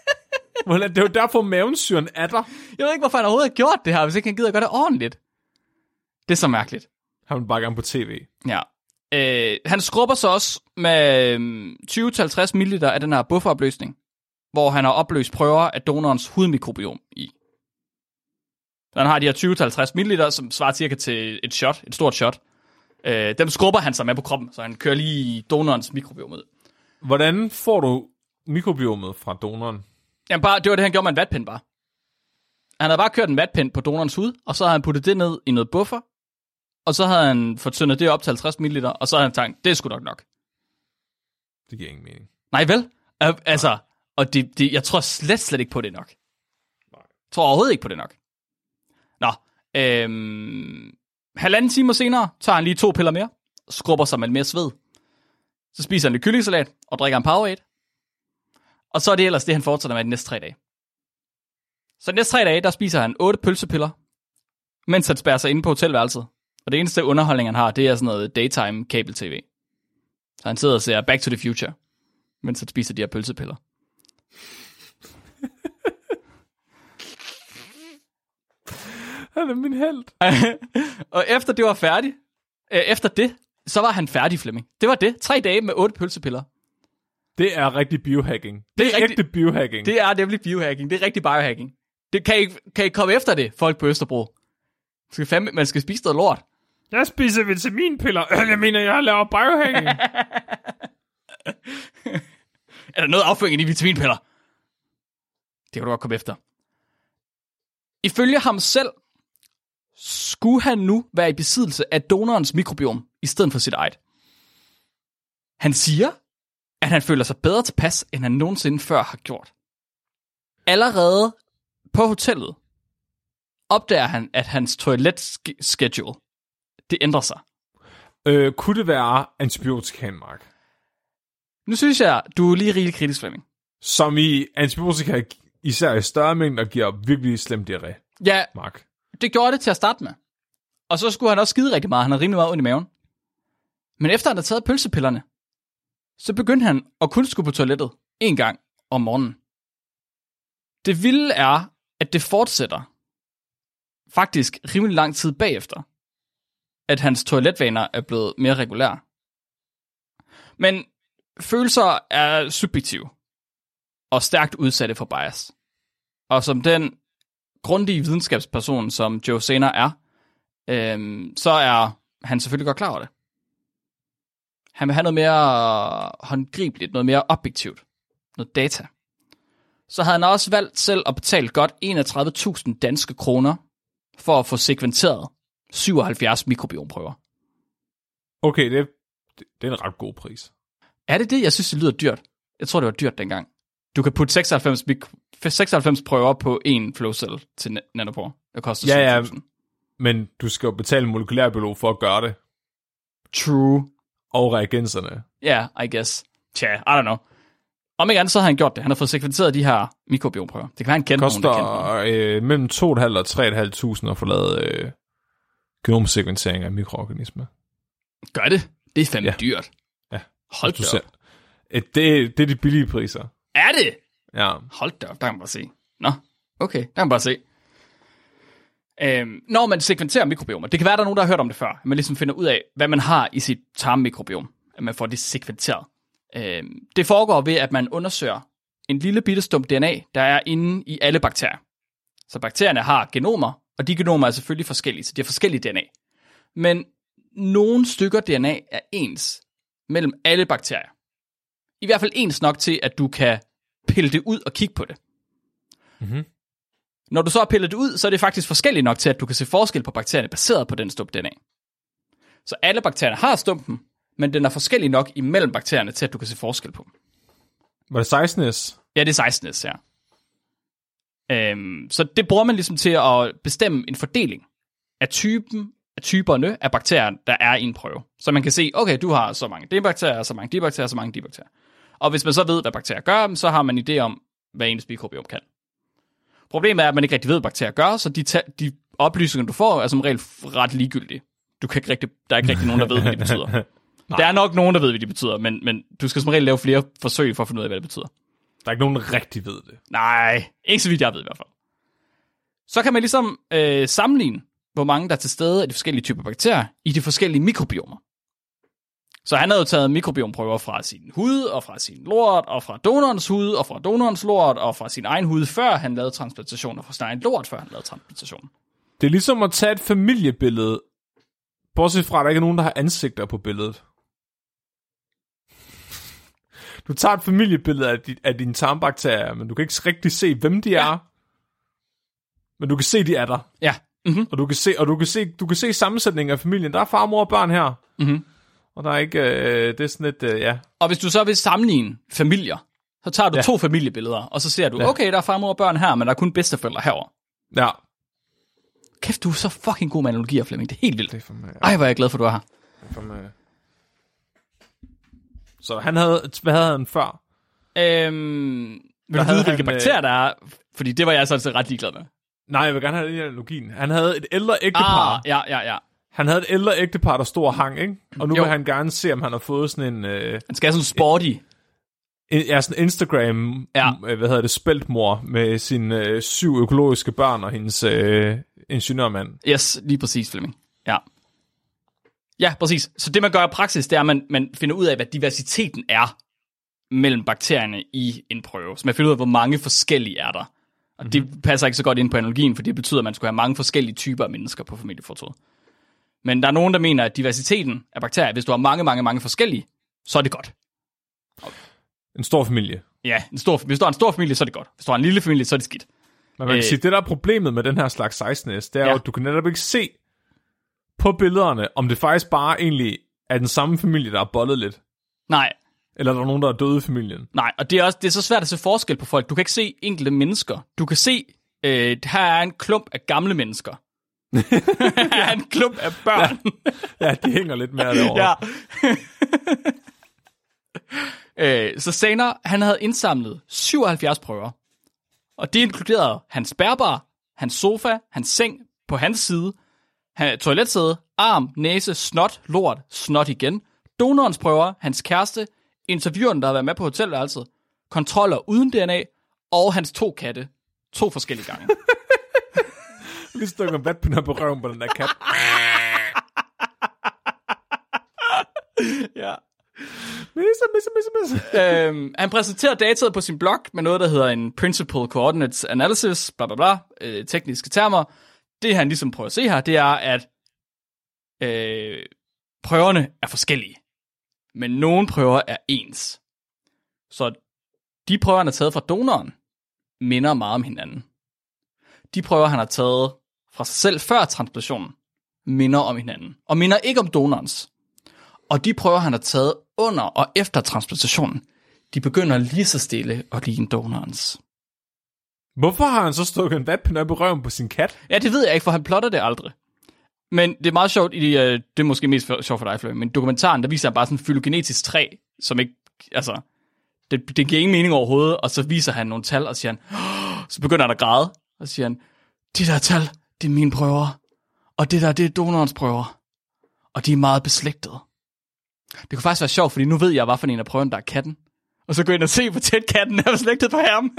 <laughs> Hvordan- det er jo derfor, mavesyren er der. Jeg ved ikke, hvorfor han overhovedet har gjort det her, hvis ikke han gider at gøre det ordentligt. Det er så mærkeligt. Han vil bare gerne på tv. Ja. Øh, han skrubber så også med øhm, 20-50 ml af den her bufferopløsning, hvor han har opløst prøver af donorens hudmikrobiom i. Han har de her 20-50 ml, som svarer cirka til et shot, et stort shot. Øh, dem skrubber han sig med på kroppen, så han kører lige donorens mikrobiom ud. Hvordan får du mikrobiomet fra donoren? Jamen bare, det var det, han gjorde med en vatpind bare. Han havde bare kørt en vatpind på donorens hud, og så havde han puttet det ned i noget buffer, og så havde han fået tyndet det op til 50 ml, og så havde han tænkt, det er sgu nok nok. Det giver ingen mening. Nej vel? Altså, og det, det, jeg tror slet, slet ikke på det nok. Jeg tror overhovedet ikke på det nok. Nå, øhm, halvanden time senere tager han lige to piller mere, skrubber sig med mere sved. Så spiser han lidt kyllingesalat og drikker en Powerade. Og så er det ellers det, han fortsætter med de næste tre dage. Så de næste tre dage, der spiser han otte pølsepiller, mens han spærrer sig inde på hotelværelset. Og det eneste underholdning, han har, det er sådan noget daytime kabel-tv. Så han sidder og ser Back to the Future, mens han spiser de her pølsepiller. Han er min held. <laughs> og efter det var færdigt, øh, efter det, så var han færdig, Flemming. Det var det. Tre dage med otte pølsepiller. Det er rigtig biohacking. Det, Det er rigtig- ægte biohacking. Det er nemlig biohacking. Det er rigtig biohacking. Det kan I, kan I komme efter det, folk på Østerbro? Man skal, fandme, man skal spise noget lort. Jeg spiser vitaminpiller. <clears throat> Jeg mener, jeg laver biohacking. <laughs> Er der noget afføring i de vitaminpiller? Det kan du godt komme efter. Ifølge ham selv, skulle han nu være i besiddelse af donorens mikrobiom, i stedet for sit eget. Han siger, at han føler sig bedre tilpas, end han nogensinde før har gjort. Allerede på hotellet opdager han, at hans toilet-schedule, det ændrer sig. øh, kunne det være antibiotika, Mark? Nu synes jeg, du er lige rigtig kritisk, Flemming. Som i antibiotika, især i større mængder, giver virkelig slem diarré, Ja, Mark det gjorde det til at starte med. Og så skulle han også skide rigtig meget. Han havde rimelig meget ondt i maven. Men efter han havde taget pølsepillerne, så begyndte han at kun skulle på toilettet en gang om morgenen. Det vilde er, at det fortsætter faktisk rimelig lang tid bagefter, at hans toiletvaner er blevet mere regulære. Men følelser er subjektive og stærkt udsatte for bias. Og som den grundige videnskabsperson, som Joe Saner er, øhm, så er han selvfølgelig godt klar over det. Han vil have noget mere håndgribeligt, noget mere objektivt, noget data. Så havde han også valgt selv at betale godt 31.000 danske kroner for at få sekventeret 77 mikrobiomprøver. Okay, det, det, det er en ret god pris. Er det det? Jeg synes, det lyder dyrt. Jeg tror, det var dyrt dengang. Du kan putte 96, mik- 96 prøver på en flowcell til na- nanopore. Det koster Ja, ja. 7.000. Men du skal jo betale en molekylærbiolog for at gøre det. True. Og reagenserne. Ja, yeah, I guess. Tja, I don't know. Om ikke andet, så har han gjort det. Han har fået sekventeret de her mikrobiomprøver. Det kan være, han kendte nogen, der kendte nogen. koster øh, mellem 2.500 og 3.500 at få lavet øh, genomsekventering af mikroorganismer. Gør det? Det er fandme Ja. dyrt. Ja, Hold Du da ser. op. Øh, Det, det er de billige priser. Er det? Ja. Hold da op, der kan man bare se. Nå, okay, der kan man bare se. Øhm, når man sekventerer mikrobiomer, det kan være, der er nogen, der har hørt om det før, at man ligesom finder ud af, hvad man har i sit tarmmikrobiom, at man får det sekventeret. Øhm, det foregår ved, at man undersøger en lille bitte stump DNA, der er inde i alle bakterier. Så bakterierne har genomer, og de genomer er selvfølgelig forskellige, så de har forskellige DNA. Men nogle stykker DNA er ens mellem alle bakterier. I hvert fald ens nok til, at du kan pille det ud og kigge på det. Mhm. Når du så har pillet det ud, så er det faktisk forskelligt nok til, at du kan se forskel på bakterierne baseret på den stump DNA. Så alle bakterierne har stumpen, men den er forskellig nok imellem bakterierne til, at du kan se forskel på dem. Var det 16S? Ja, det er 16 ja. Øhm, så det bruger man ligesom til at bestemme en fordeling af typen af typerne af bakterier, der er i en prøve. Så man kan se, okay, du har så mange D-bakterier, så mange D-bakterier, så mange D-bakterier. Og hvis man så ved, hvad bakterier gør, så har man en idé om, hvad ens mikrobiom kan. Problemet er, at man ikke rigtig ved, hvad bakterier gør, så de, ta- de oplysninger, du får, er som regel ret ligegyldige. Du kan ikke rigtig, der er ikke rigtig nogen, der ved, hvad de betyder. <laughs> der er nok nogen, der ved, hvad de betyder, men, men du skal som regel lave flere forsøg for at finde ud af, hvad det betyder. Der er ikke nogen, der rigtig ved det. Nej, ikke så vidt jeg ved i hvert fald. Så kan man ligesom øh, sammenligne, hvor mange der er til stede af de forskellige typer bakterier i de forskellige mikrobiomer. Så han havde jo taget mikrobiomprøver fra sin hud, og fra sin lort, og fra donorens hud, og fra donorens lort, og fra sin egen hud, før han lavede transplantation, og fra sin egen lort, før han lavede transplantation. Det er ligesom at tage et familiebillede, bortset fra, at der ikke er nogen, der har ansigter på billedet. Du tager et familiebillede af, dit, af dine tarmbakterier, men du kan ikke rigtig se, hvem de er. Men du kan se, de er der. Ja. Mm-hmm. Og du kan se, og du kan se, du kan se sammensætningen af familien. Der er far, mor og børn her. Mm-hmm. Og der er ikke, øh, det er sådan lidt, øh, ja. Og hvis du så vil sammenligne familier, så tager du Ja. ja. to familiebilleder, og så ser du, Ja. ja. okay, der er far, mor og børn her, men der er kun bedsteforældre herover. Ja. Kæft, du er så fucking god med analogier, Flemming. Det er helt vildt. Det er for mig, Ej, hvor er jeg glad for, du er her. for mig. Så han havde, hvad havde han før? Øhm, vil du vide, hvilke øh, bakterier der er? Fordi det var jeg sådan set ret ligeglad med. Nej, jeg vil gerne have den analogien. Han havde et ældre ægtepar. Ah, ja, ja, ja. Han havde et ældre ægtepar, der stod og hang, ikke? Og nu Jo. vil han gerne se, om han har fået sådan en, øh, Han skal have sådan sporty. en ja, sådan Instagram, Ja. øh, hvad hedder det, spæltmor med sine øh, syv økologiske børn og hendes øh, ingeniørmand. Yes, lige præcis, Flemming. Ja. Ja, præcis. Så det, man gør i praksis, det er, at man, man finder ud af, hvad diversiteten er mellem bakterierne i en prøve. Så man finder ud af, hvor mange forskellige er der. Og mm-hmm. det passer ikke så godt ind på analogien, for det betyder, at man skulle have mange forskellige typer af mennesker på familiefotoet. Men der er nogen, der mener, at diversiteten af bakterier, hvis du har mange, mange, mange forskellige, så er det godt. En stor familie. Ja, en stor, hvis du har en stor familie, så er det godt. Hvis du har en lille familie, så er det skidt. Men man kan Øh. sige, det der er problemet med den her slags 16S, det er Ja. jo, at du kan netop ikke se på billederne, om det faktisk bare egentlig er den samme familie, der er bollet lidt. Nej, Eller er der nogen, der er døde i familien. Nej, og det er også det er så svært at se forskel på folk. Du kan ikke se enkelte mennesker. Du kan se, øh, her er en klump af gamle mennesker. Er en klump af børn. Ja, de hænger lidt mere derovre. ja. øh, så Saner, han havde indsamlet 77 prøver. Og det inkluderede hans bærbar, hans sofa, hans seng på hans side, toiletsæde, arm, næse, snot, lort, snot igen, donorens prøver, hans kæreste, intervieweren, der har været med på hotelværelset, kontroller uden DNA, og hans to katte. To forskellige gange. Lige en vatpinder på røven på den der kat. ja. Misse, misse, misse, misse. øhm, han præsenterer dataet på sin blog med noget, der hedder en Principal Coordinates Analysis, bla bla bla, øh, tekniske termer. Det han ligesom prøver at se her, det er, at øh, prøverne er forskellige, men nogle prøver er ens. Så de prøver, han har taget fra donoren, minder meget om hinanden. De prøver, han har taget fra sig selv før transplantationen, minder om hinanden, og minder ikke om donorens. Og de prøver, han har taget under og efter transplantationen, de begynder lige så stille at ligne donorens. Hvorfor har han så stukket en vatpind op i røven på sin kat? Ja, det ved jeg ikke, for han plotter det aldrig. Men det er meget sjovt, i, øh, det er måske mest for, sjovt for dig, Fløy, men dokumentaren, der viser han bare sådan en fylogenetisk træ, som ikke, altså, det, det giver ingen mening overhovedet, og så viser han nogle tal, og siger han, "Åh," <gasps> så begynder han at græde, og siger han, de der tal, det er mine prøver, og det der, det er donorens prøver, og de er meget beslægtede. Det kunne faktisk være sjovt, fordi nu ved jeg, hvad for en af prøverne, der er katten. Og så gå ind og se, hvor tæt katten er beslægtet på ham. <laughs>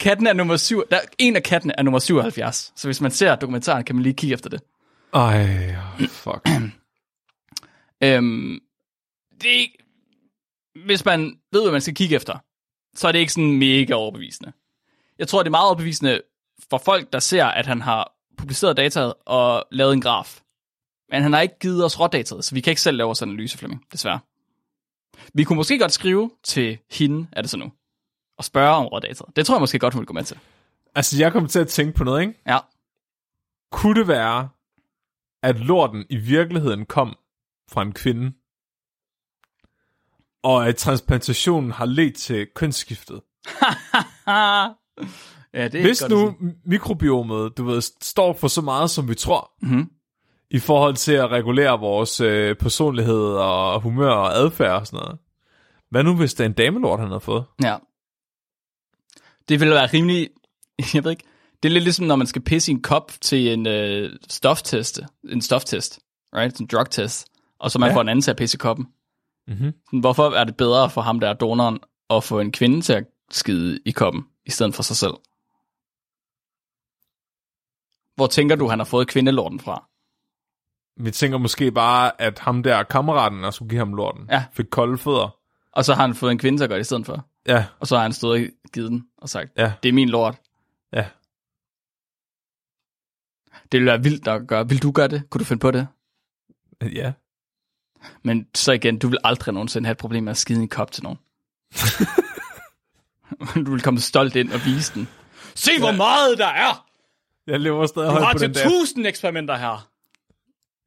katten er nummer 7. Der, en af kattene er nummer 77. Så hvis man ser dokumentaren, kan man lige kigge efter det. Ej, fuck. <clears throat> Øhm, det er ikke, hvis man ved, hvad man skal kigge efter, så er det ikke sådan mega overbevisende. Jeg tror, det er meget overbevisende for folk, der ser, at han har publiceret dataet og lavet en graf. Men han har ikke givet os rådataet, så vi kan ikke selv lave vores analyse, Flemming, desværre. Vi kunne måske godt skrive til hende, er det så nu, og spørge om rådataet. Det tror jeg måske godt, hun vil gå med til. Altså, jeg kommer til at tænke på noget, ikke? Ja. Kunne det være, at lorten i virkeligheden kom fra en kvinde, og at transplantationen har ledt til kønsskiftet? <laughs> <laughs> ja, det er Hvis godt nu mikrobiomet, du ved, står for så meget, som vi tror, Mhm. i forhold til at regulere vores øh, personlighed og humør og adfærd og sådan noget, Hvad nu, hvis det er en damelort, han har fået? Ja. Det ville være rimelig... <laughs> Jeg ved ikke. Det er lidt ligesom, når man skal pisse i en kop til en øh, stoftest. En stoftest. Right? En drugtest. Og så man Ja. får en anden til at pisse i koppen. Mhm. Sådan, Hvorfor er det bedre for ham, der er donoren, at få en kvinde til at skide i koppen, i stedet for sig selv? Hvor tænker du, han har fået kvindelorten fra? Vi tænker måske bare, at ham der kammeraten, der skulle give ham lorten, Ja. fik kolde fødder. Og så har han fået en kvinde til at gøre det i stedet for. Ja, Og så har han stået og givet den og sagt, ja, det er min lort. ja. Det ville være vildt at gøre. Vil du gøre det? Kunne du finde på det? Ja. Men så igen, du vil aldrig nogensinde have et problem med at skide en kop til nogen. <laughs> <laughs> du vil komme stolt ind og vise den. Se, hvor meget der er! Jeg lever stadig Du højt har på til den der. tusind eksperimenter her.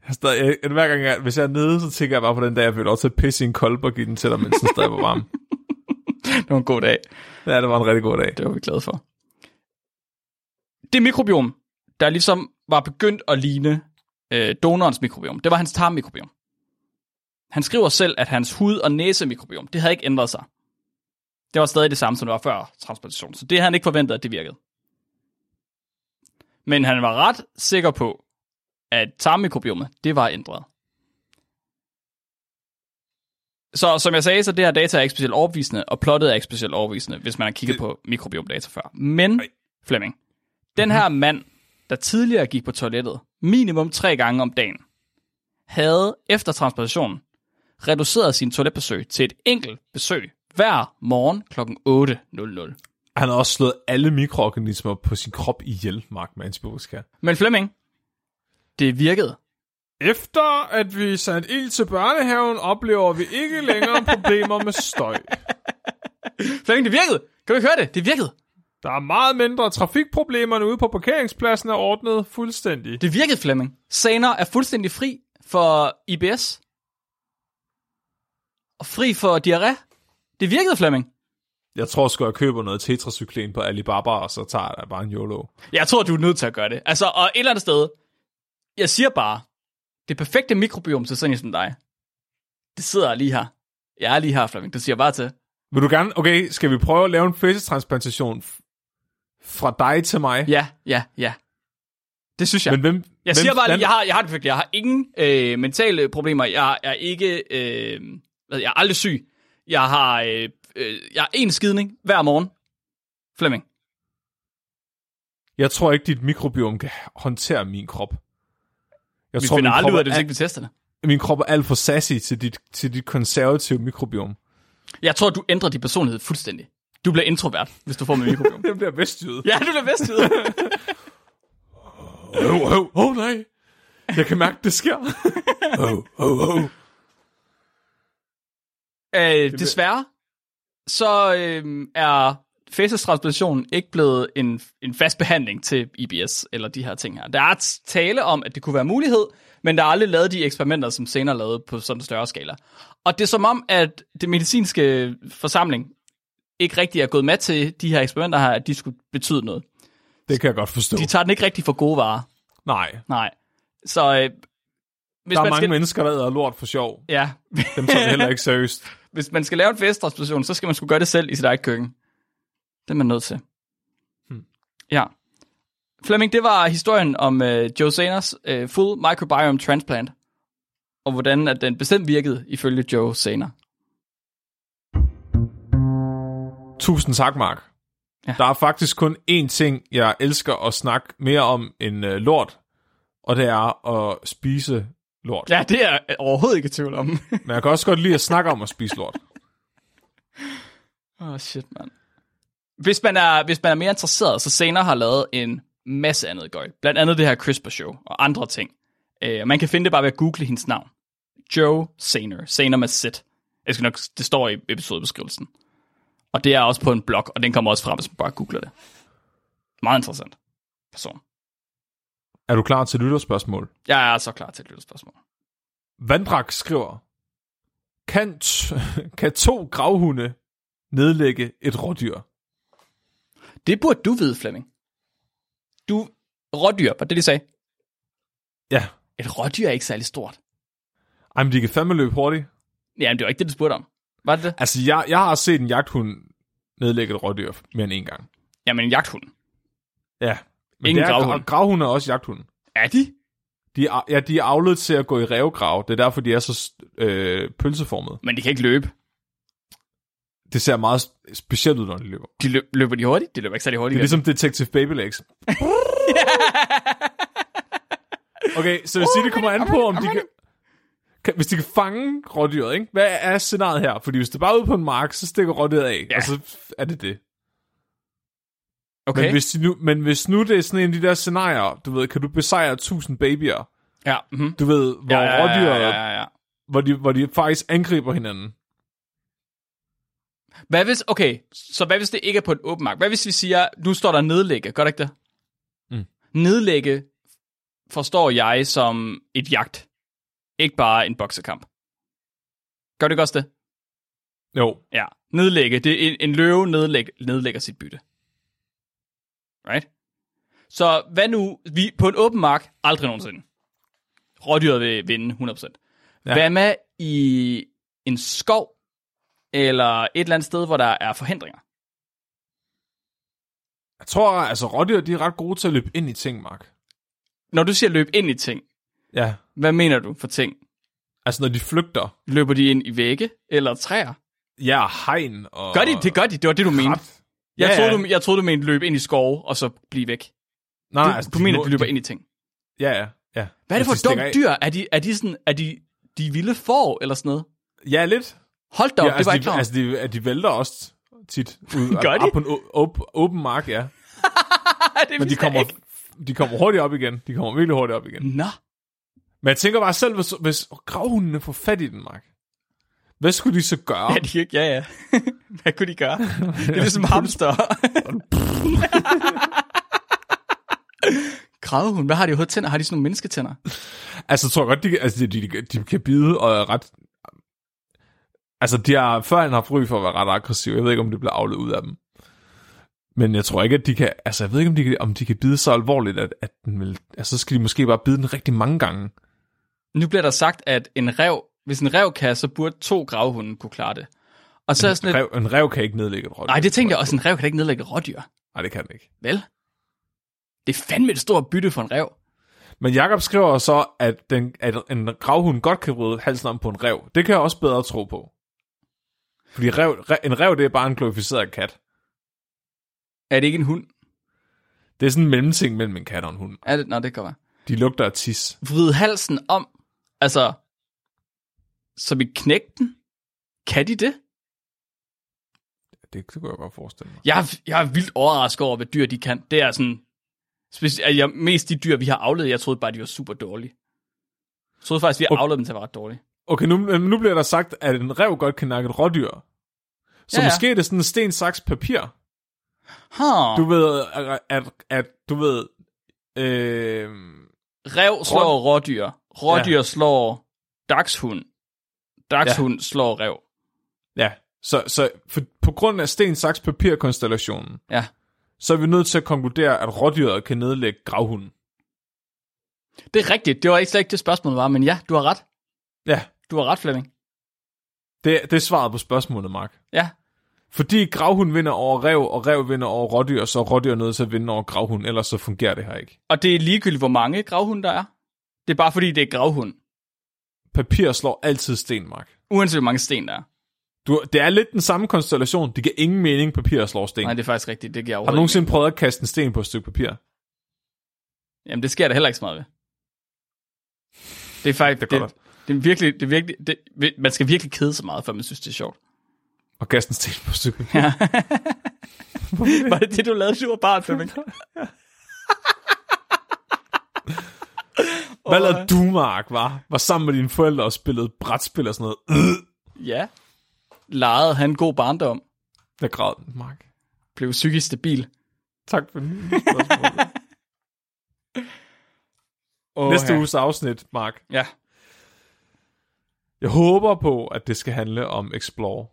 Jeg stadig, jeg, hver gang, jeg, hvis jeg er nede, så tænker jeg bare på den dag, jeg fik lov til at pisse i en kolbe og give den til dig, mens den stadig var varm. <laughs> Det var en god dag. Ja, det var en rigtig god dag. Det var vi glade for. Det mikrobiom, der ligesom var begyndt at ligne øh, donorens mikrobiom, det var hans tarmmikrobiom. Han skriver selv, at hans hud- og næsemikrobiom, det havde ikke ændret sig. Det var stadig det samme, som det var før transplantation, så det havde han ikke forventet, at det virkede. Men han var ret sikker på, at tarmmikrobiomet, det var ændret. Så som jeg sagde, så det her data er ikke specielt overbevisende, og plottet er ikke specielt overbevisende, hvis man har kigget Det- på mikrobiomdata før. Men, Nej. Flemming, den her mand, der tidligere gik på toilettet minimum tre gange om dagen, havde efter transplantationen reduceret sin toiletbesøg til et enkelt besøg hver morgen kl. 8.00. Han har også slået alle mikroorganismer på sin krop ihjel, Mark, med antibiotika. Men Flemming, det virkede. Efter at vi satte ild til børnehaven, oplever vi ikke længere <laughs> problemer med støj. Flemming, det virkede! Kan du ikke høre det? Det virkede! Der er meget mindre trafikproblemerne ude på parkeringspladsen er ordnet fuldstændig. Det virkede, Flemming. Saner er fuldstændig fri for IBS. Og fri for diarré. Det virkede, Flemming. Jeg tror sgu, jeg køber noget tetracyklen på Alibaba, og så tager jeg bare en YOLO. Jeg tror, du er nødt til at gøre det. Altså, og et eller andet sted, jeg siger bare, det perfekte mikrobiom til sådan en som dig, det sidder lige her. Jeg er lige her, Flemming. Det siger bare til. Vil du gerne, okay, skal vi prøve at lave en fæsestransplantation fra dig til mig? Ja, ja, ja. Det synes jeg. Men hvem, Jeg hvem, siger bare, lige, jeg har, jeg har det perfekt. Jeg har ingen øh, mentale problemer. Jeg er ikke, øh, jeg er aldrig syg. Jeg har, øh, øh, jeg har en skidning hver morgen. Flemming. Jeg tror ikke, dit mikrobiom kan håndtere min krop. Jeg Vi tror, finder aldrig ud af det, hvis ikke vi tester det. Min krop er alt for sassy til dit, til dit konservative mikrobiom. Jeg tror, du ændrer din personlighed fuldstændig. Du bliver introvert, hvis du får med mikrobiom. <laughs> Jeg bliver vestjyde. ja, du bliver. Åh, oh, oh, oh, nej. Jeg kan mærke, det sker. oh, oh, oh. Øh, desværre, så øh, er fæsestransplantation ikke blevet en, en fast behandling til IBS eller de her ting her. Der er tale om, at det kunne være mulighed, men der er aldrig lavet de eksperimenter, som senere lavet på sådan en større skala. Og det er som om, at det medicinske forsamling ikke rigtig er gået med til de her eksperimenter her, at de skulle betyde noget. Det kan jeg godt forstå. De tager den ikke rigtig for gode varer. Nej, Nej. Så øh, hvis der er man mange skal, mennesker, der æder lort for sjov. ja, Dem tager vi heller ikke seriøst. <laughs> hvis man skal lave en fæsestransplantation, så skal man sgu gøre det selv i sit eget køkken. Det er man nødt til. Hmm. Ja. Flemming, det var historien om øh, Joe Saners øh, full microbiome transplant, og hvordan at den bestemt virkede ifølge Joe Saner. Tusind tak, Mark. Ja. Der er faktisk kun én ting, jeg elsker at snakke mere om end uh, lort, og det er at spise lort. Ja, det er jeg overhovedet ikke i tvivl om. <laughs> Men jeg kan også godt lide at snakke om at spise lort. Åh, oh, shit, mand. Hvis man, er, hvis man er mere interesseret, så Saner har lavet en masse andet gøjl. Blandt andet det her CRISPR-show og andre ting. Uh, man kan finde det bare ved at google hendes navn. Joe Saner. Saner med Z. Jeg skal nok, det står i episodebeskrivelsen. Og det er også på en blog, og den kommer også frem, hvis man bare googler det. Meget interessant person. Er du klar til lytterspørgsmål? Jeg er så klar til lytterspørgsmål. Vandrak skriver, kan, <laughs> kan to gravhunde nedlægge et rådyr? Det burde du vide, Flemming. Du, rådyr, var det, de sagde? Ja. Et rådyr er ikke særlig stort. Ej, men de kan fandme løbe hurtigt. Ja, men det var ikke det, du spurgte om. Var det det? Altså, jeg, jeg har set en jagthund nedlægge et rådyr mere end en gang. Jamen, en jagthund. Ja. Men Ingen det gravhund. Gravhunde er også jagthunde. Er de? De er, ja, de er avlet til at gå i revgrav. Det er derfor, de er så øh, pølseformede. Men de kan ikke løbe. Det ser meget sp- specielt ud, når de løber. De løb, løber de hurtigt? De løber ikke særlig Det hurtigt. er ligesom Detective Baby Legs. <laughs> Okay, så hvis det kommer an på, om de kan, kan... Hvis de kan fange rådyret, ikke? Hvad er scenariet her? Fordi hvis det bare er ude på en mark, så stikker rådyret af, Ja. og så er det det. Okay. Men, hvis de nu, men hvis nu det er sådan en af de der scenarier, du ved, kan du besejre 1000 babyer, Ja, mm-hmm. du ved, hvor ja, ja, rådyret, ja, ja, ja. Hvor, de, hvor de faktisk angriber hinanden. Hvad hvis, okay, så hvad hvis det ikke er på et åben mark? Hvad hvis vi siger, nu står der nedlægge, gør det ikke det? Mm. Nedlægge forstår jeg som et jagt, ikke bare en boksekamp. Gør det ikke også det? Jo, Ja, nedlægge, det er en, en løve nedlæg, nedlægger sit bytte. Right? Så hvad nu, vi på en åben mark, aldrig nogensinde. Rådyret vil vinde 100%. Ja. Hvad med i en skov, eller et eller andet sted, hvor der er forhindringer? jeg tror, altså rådyr, de er ret gode til at løbe ind i ting, Mark. Når du siger løb ind i ting, Ja, hvad mener du for ting? altså når de flygter. Løber de ind i vægge eller træer? Ja, hegn og... Gør de? Det gør de, det var det, du mente. Jeg, Ja, troede, du, jeg troede, du mente løb ind i skove, og så blive væk. Nej, Du, altså, du mener, må- de løber ind i ting. Ja, ja, ja. Hvad er det Altså, for de et dumt dyr? Er de, er de sådan, er de, de vilde får, eller sådan noget? Ja, lidt. Hold da op, ja, det altså, var de, ikke klar. over. altså, de, de vælter også tit ud. <laughs> Gør de? Op på en åb, åben mark, ja. <laughs> det Men de kommer, ikke. de kommer hurtigt op igen. De kommer virkelig hurtigt op igen. Nå, Men jeg tænker bare selv, hvis, hvis gravhundene får fat i den, Mark. Hvad skulle de så gøre? ja, de ja, ja. <laughs> Hvad kunne de gøre? Det er ligesom hamster. <laughs> Gravhund, hvad har de i hovedet tænder? Har de sådan nogle mennesketænder? Altså, tror jeg godt, de, kan- altså, de, de, de kan bide og er ret... Altså, de har førhen haft ry for at være ret aggressive. Jeg ved ikke, om det bliver afledt ud af dem. Men jeg tror ikke, at de kan... Altså, jeg ved ikke, om de kan, om de kan bide så alvorligt, at, at den vil... Altså, så skal de måske bare bide den rigtig mange gange. Nu bliver der sagt, at en rev, hvis en rev kan, så burde to gravhunde kunne klare det. Og så er jeg sådan lidt, Rev, en rev kan ikke nedlægge et rådyr. nej, det tænkte jeg også, en rev kan ikke nedlægge et rådyr. Nej, det kan den ikke. Vel? Det er fandme et stort bytte for en rev. Men Jakob skriver så, at, den, at en gravhund godt kan vride halsen om på en rev. Det kan jeg også bedre tro på. Fordi rev, re, en rev, det er bare en glorificeret kat. Er det ikke en hund? Det er sådan en mellemting mellem en kat og en hund. Er det? Nå, det kan være. De lugter af tis. Vride halsen om, altså, så vi knække den? Kan de det? Det, det kunne jeg godt forestille mig. Jeg er, jeg er vildt overrasket over, hvad dyr de kan. Det er sådan, speci- at jeg, mest de dyr, vi har afledt, jeg troede bare, de var super dårlige. Jeg troede faktisk, vi har Okay. afledt dem til at være ret dårlige. Okay, nu, men nu bliver der sagt, at en rev godt kan nakke et rådyr. Så Ja, ja, måske er det sådan en sten, saks, papir. Huh. Du ved, at, at, at du ved, øh, Rev slår rådyr. Rådyr Ja. slår dagshund. Dagshund ja. slår rev. ja, så, så for, på grund af sten, saks, papir konstellationen, Ja. så er vi nødt til at konkludere, at rådyret kan nedlægge gravhunden. Det er rigtigt. Det var ikke slet ikke det spørgsmål var, men ja, du har ret. Ja, Du har ret, Flemming. det, det er svaret på spørgsmålet, Mark. Ja. Fordi gravhund vinder over rev, og rev vinder over rådyr, så er rådyr nødt til at vinde over gravhund, ellers så fungerer det her ikke. Og det er ligegyldigt, hvor mange gravhunde der er. Det er bare fordi, det er gravhund. Papir slår altid sten, Mark. Uanset hvor mange sten der er. Du, det er lidt den samme konstellation. Det giver ingen mening, papir slår sten. Nej, det er faktisk rigtigt. Det giver Har du nogensinde prøvet at kaste en sten på et stykke papir? Jamen, det sker der heller ikke så meget ved. Det er faktisk... Det er det, godt. det er virkelig... Det er virkelig det, man skal virkelig kede sig meget, før man synes, det er sjovt. Og kaste en sten på et stykke papir? Ja. <laughs> var det det, du lavede, du var barn, Flemming? Hvad lavede du, Mark, var? Var sammen med dine forældre og spillede brætspil og sådan noget. Øh, Ja. Lejede han god barndom. jeg græd, Mark. Blev psykisk stabil. Tak for spørgsmål. <laughs> Oh, Næste ja. uges afsnit, Mark. Ja. Jeg håber på, at det skal handle om Explore.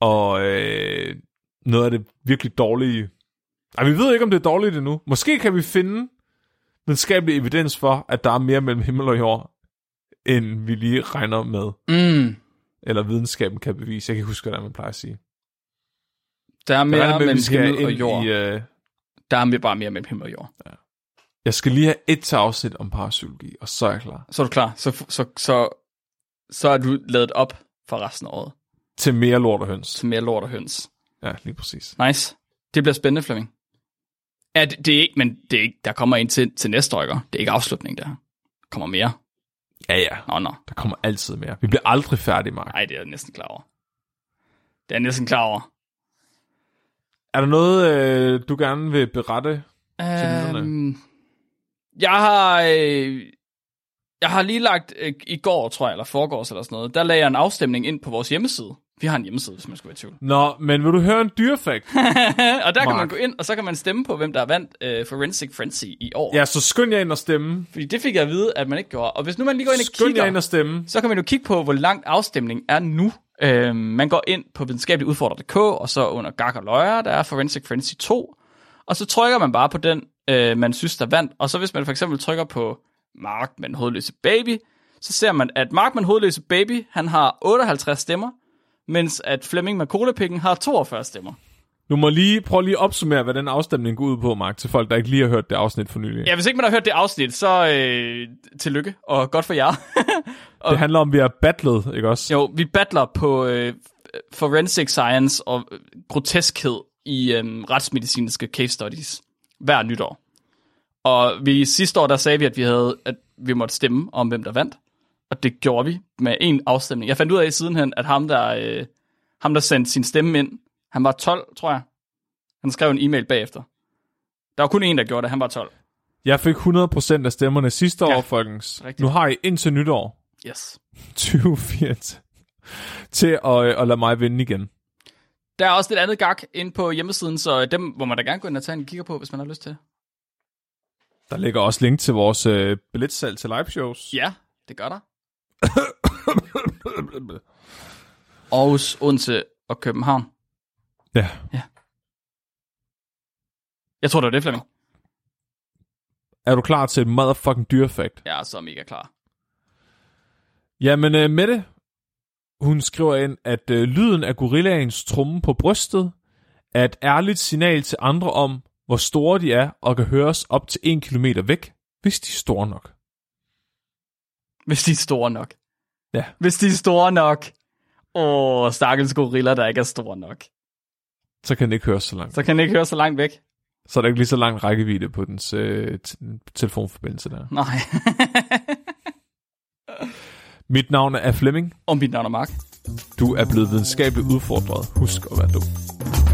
Og øh, noget af det virkelig dårlige. Ej, vi ved ikke, om det er dårligt endnu. Måske kan vi finde videnskabelig evidens for, at der er mere mellem himmel og jord, end vi lige regner med. Mm. Eller videnskaben kan bevise. Jeg kan ikke huske, hvad man plejer at sige. Der er mere med, mellem himmel og jord. i... Øh, Der er mere- bare mere mellem himmel og jord. jeg skal lige have et til afsnit om parapsykologi, og så er jeg klar. Så er du klar. Så, så, så, så er du lavet op for resten af året. Til mere lort og høns. Til mere lort og høns. Ja, lige præcis. Nice. Det bliver spændende, Flemming. Ja, det, det er ikke, men det er ikke, der kommer en til, til næste år, ikke? Det er ikke afslutning, der. Kommer mere. Ja, ja. Nå, nå. Der kommer altid mere. Vi bliver aldrig færdige, Mark. Nej, det er jeg næsten klar over. Det er jeg næsten klar over. Er der noget, øh, du gerne vil berette? Øhm, jeg har... Øh, jeg har lige lagt øh, i går, tror jeg, eller forgårs eller sådan noget, der lagde jeg en afstemning ind på vores hjemmeside. Vi har en hjemmeside, hvis man skulle være i tvivl. Nå, men vil du høre en dyrefakt? <laughs> og der kan man Mark. gå ind, og så kan man stemme på, hvem der vandt øh, Forensic Frenzy i år. ja, så skynd jer ind og stemme. Fordi det fik jeg at vide, at man ikke gjorde. Og hvis nu man lige går ind og Skynd jer kigger, ind og stemme. så kan man jo kigge på, hvor langt afstemningen er nu. Øhm, man går ind på videnskabeligudfordrer.dk, og så under Gak og Løjer, der er Forensic Frenzy 2. Og så trykker man bare på den, øh, man synes, der vandt. Og så hvis man for eksempel trykker på Mark med en hovedløse baby, så ser man, at Mark med en hovedløse baby, han har 58 stemmer, mens at Flemming med kolapikken har 42 stemmer. Du må lige prøve lige at opsummere, hvad den afstemning går ud på, Mark, til folk, der ikke lige har hørt det afsnit for nylig. Ja, hvis ikke man har hørt det afsnit, så øh, tillykke, og godt for jer. <laughs> Det handler om, at vi har battlet, ikke også? Jo, vi battler på øh, forensic science og groteskhed i øh, retsmedicinske case studies hver nytår. Og vi sidste år, der sagde vi, at vi havde, at vi måtte stemme om, hvem der vandt. Og det gjorde vi med en afstemning. Jeg fandt ud af sidenhen, at ham, der, øh, ham, der sendte sin stemme ind, han var 12, tror jeg. Han skrev en e-mail bagefter. Der var kun en, der gjorde det. Han var 12. Jeg fik 100% af stemmerne sidste Ja, år, folkens. rigtigt. Nu har I indtil nytår Yes. <laughs> 2024 til at, øh, at lade mig vinde igen. Der er også lidt andet gak ind på hjemmesiden, så dem må man da gerne gå ind og tage en kigger på, hvis man har lyst til. Der ligger også link til vores øh, billetsalg til live shows. Ja, det gør der. Aarhus, Odense og København. Ja. Jeg tror, det var det, Flemming. Er du klar til et motherfucking dyrefakt? Jeg er så mega klar. Jamen, øh, Mette, hun skriver ind, at øh, lyden af gorillaens tromme på brystet er et ærligt signal til andre om, hvor store de er, og kan høres op til en kilometer væk, hvis de er store nok. Hvis de er store nok. Ja. Hvis de er store nok. Åh, stakkels gorilla, der ikke er store nok. Så kan den ikke høres så langt. Så kan den ikke høre så langt væk. Så er der ikke lige så lang rækkevidde på dens øh, telefonforbindelse der. Nej. <laughs> Mit navn er Flemming. Og mit navn er Mark. Du er blevet videnskabeligt udfordret. Husk at være dum.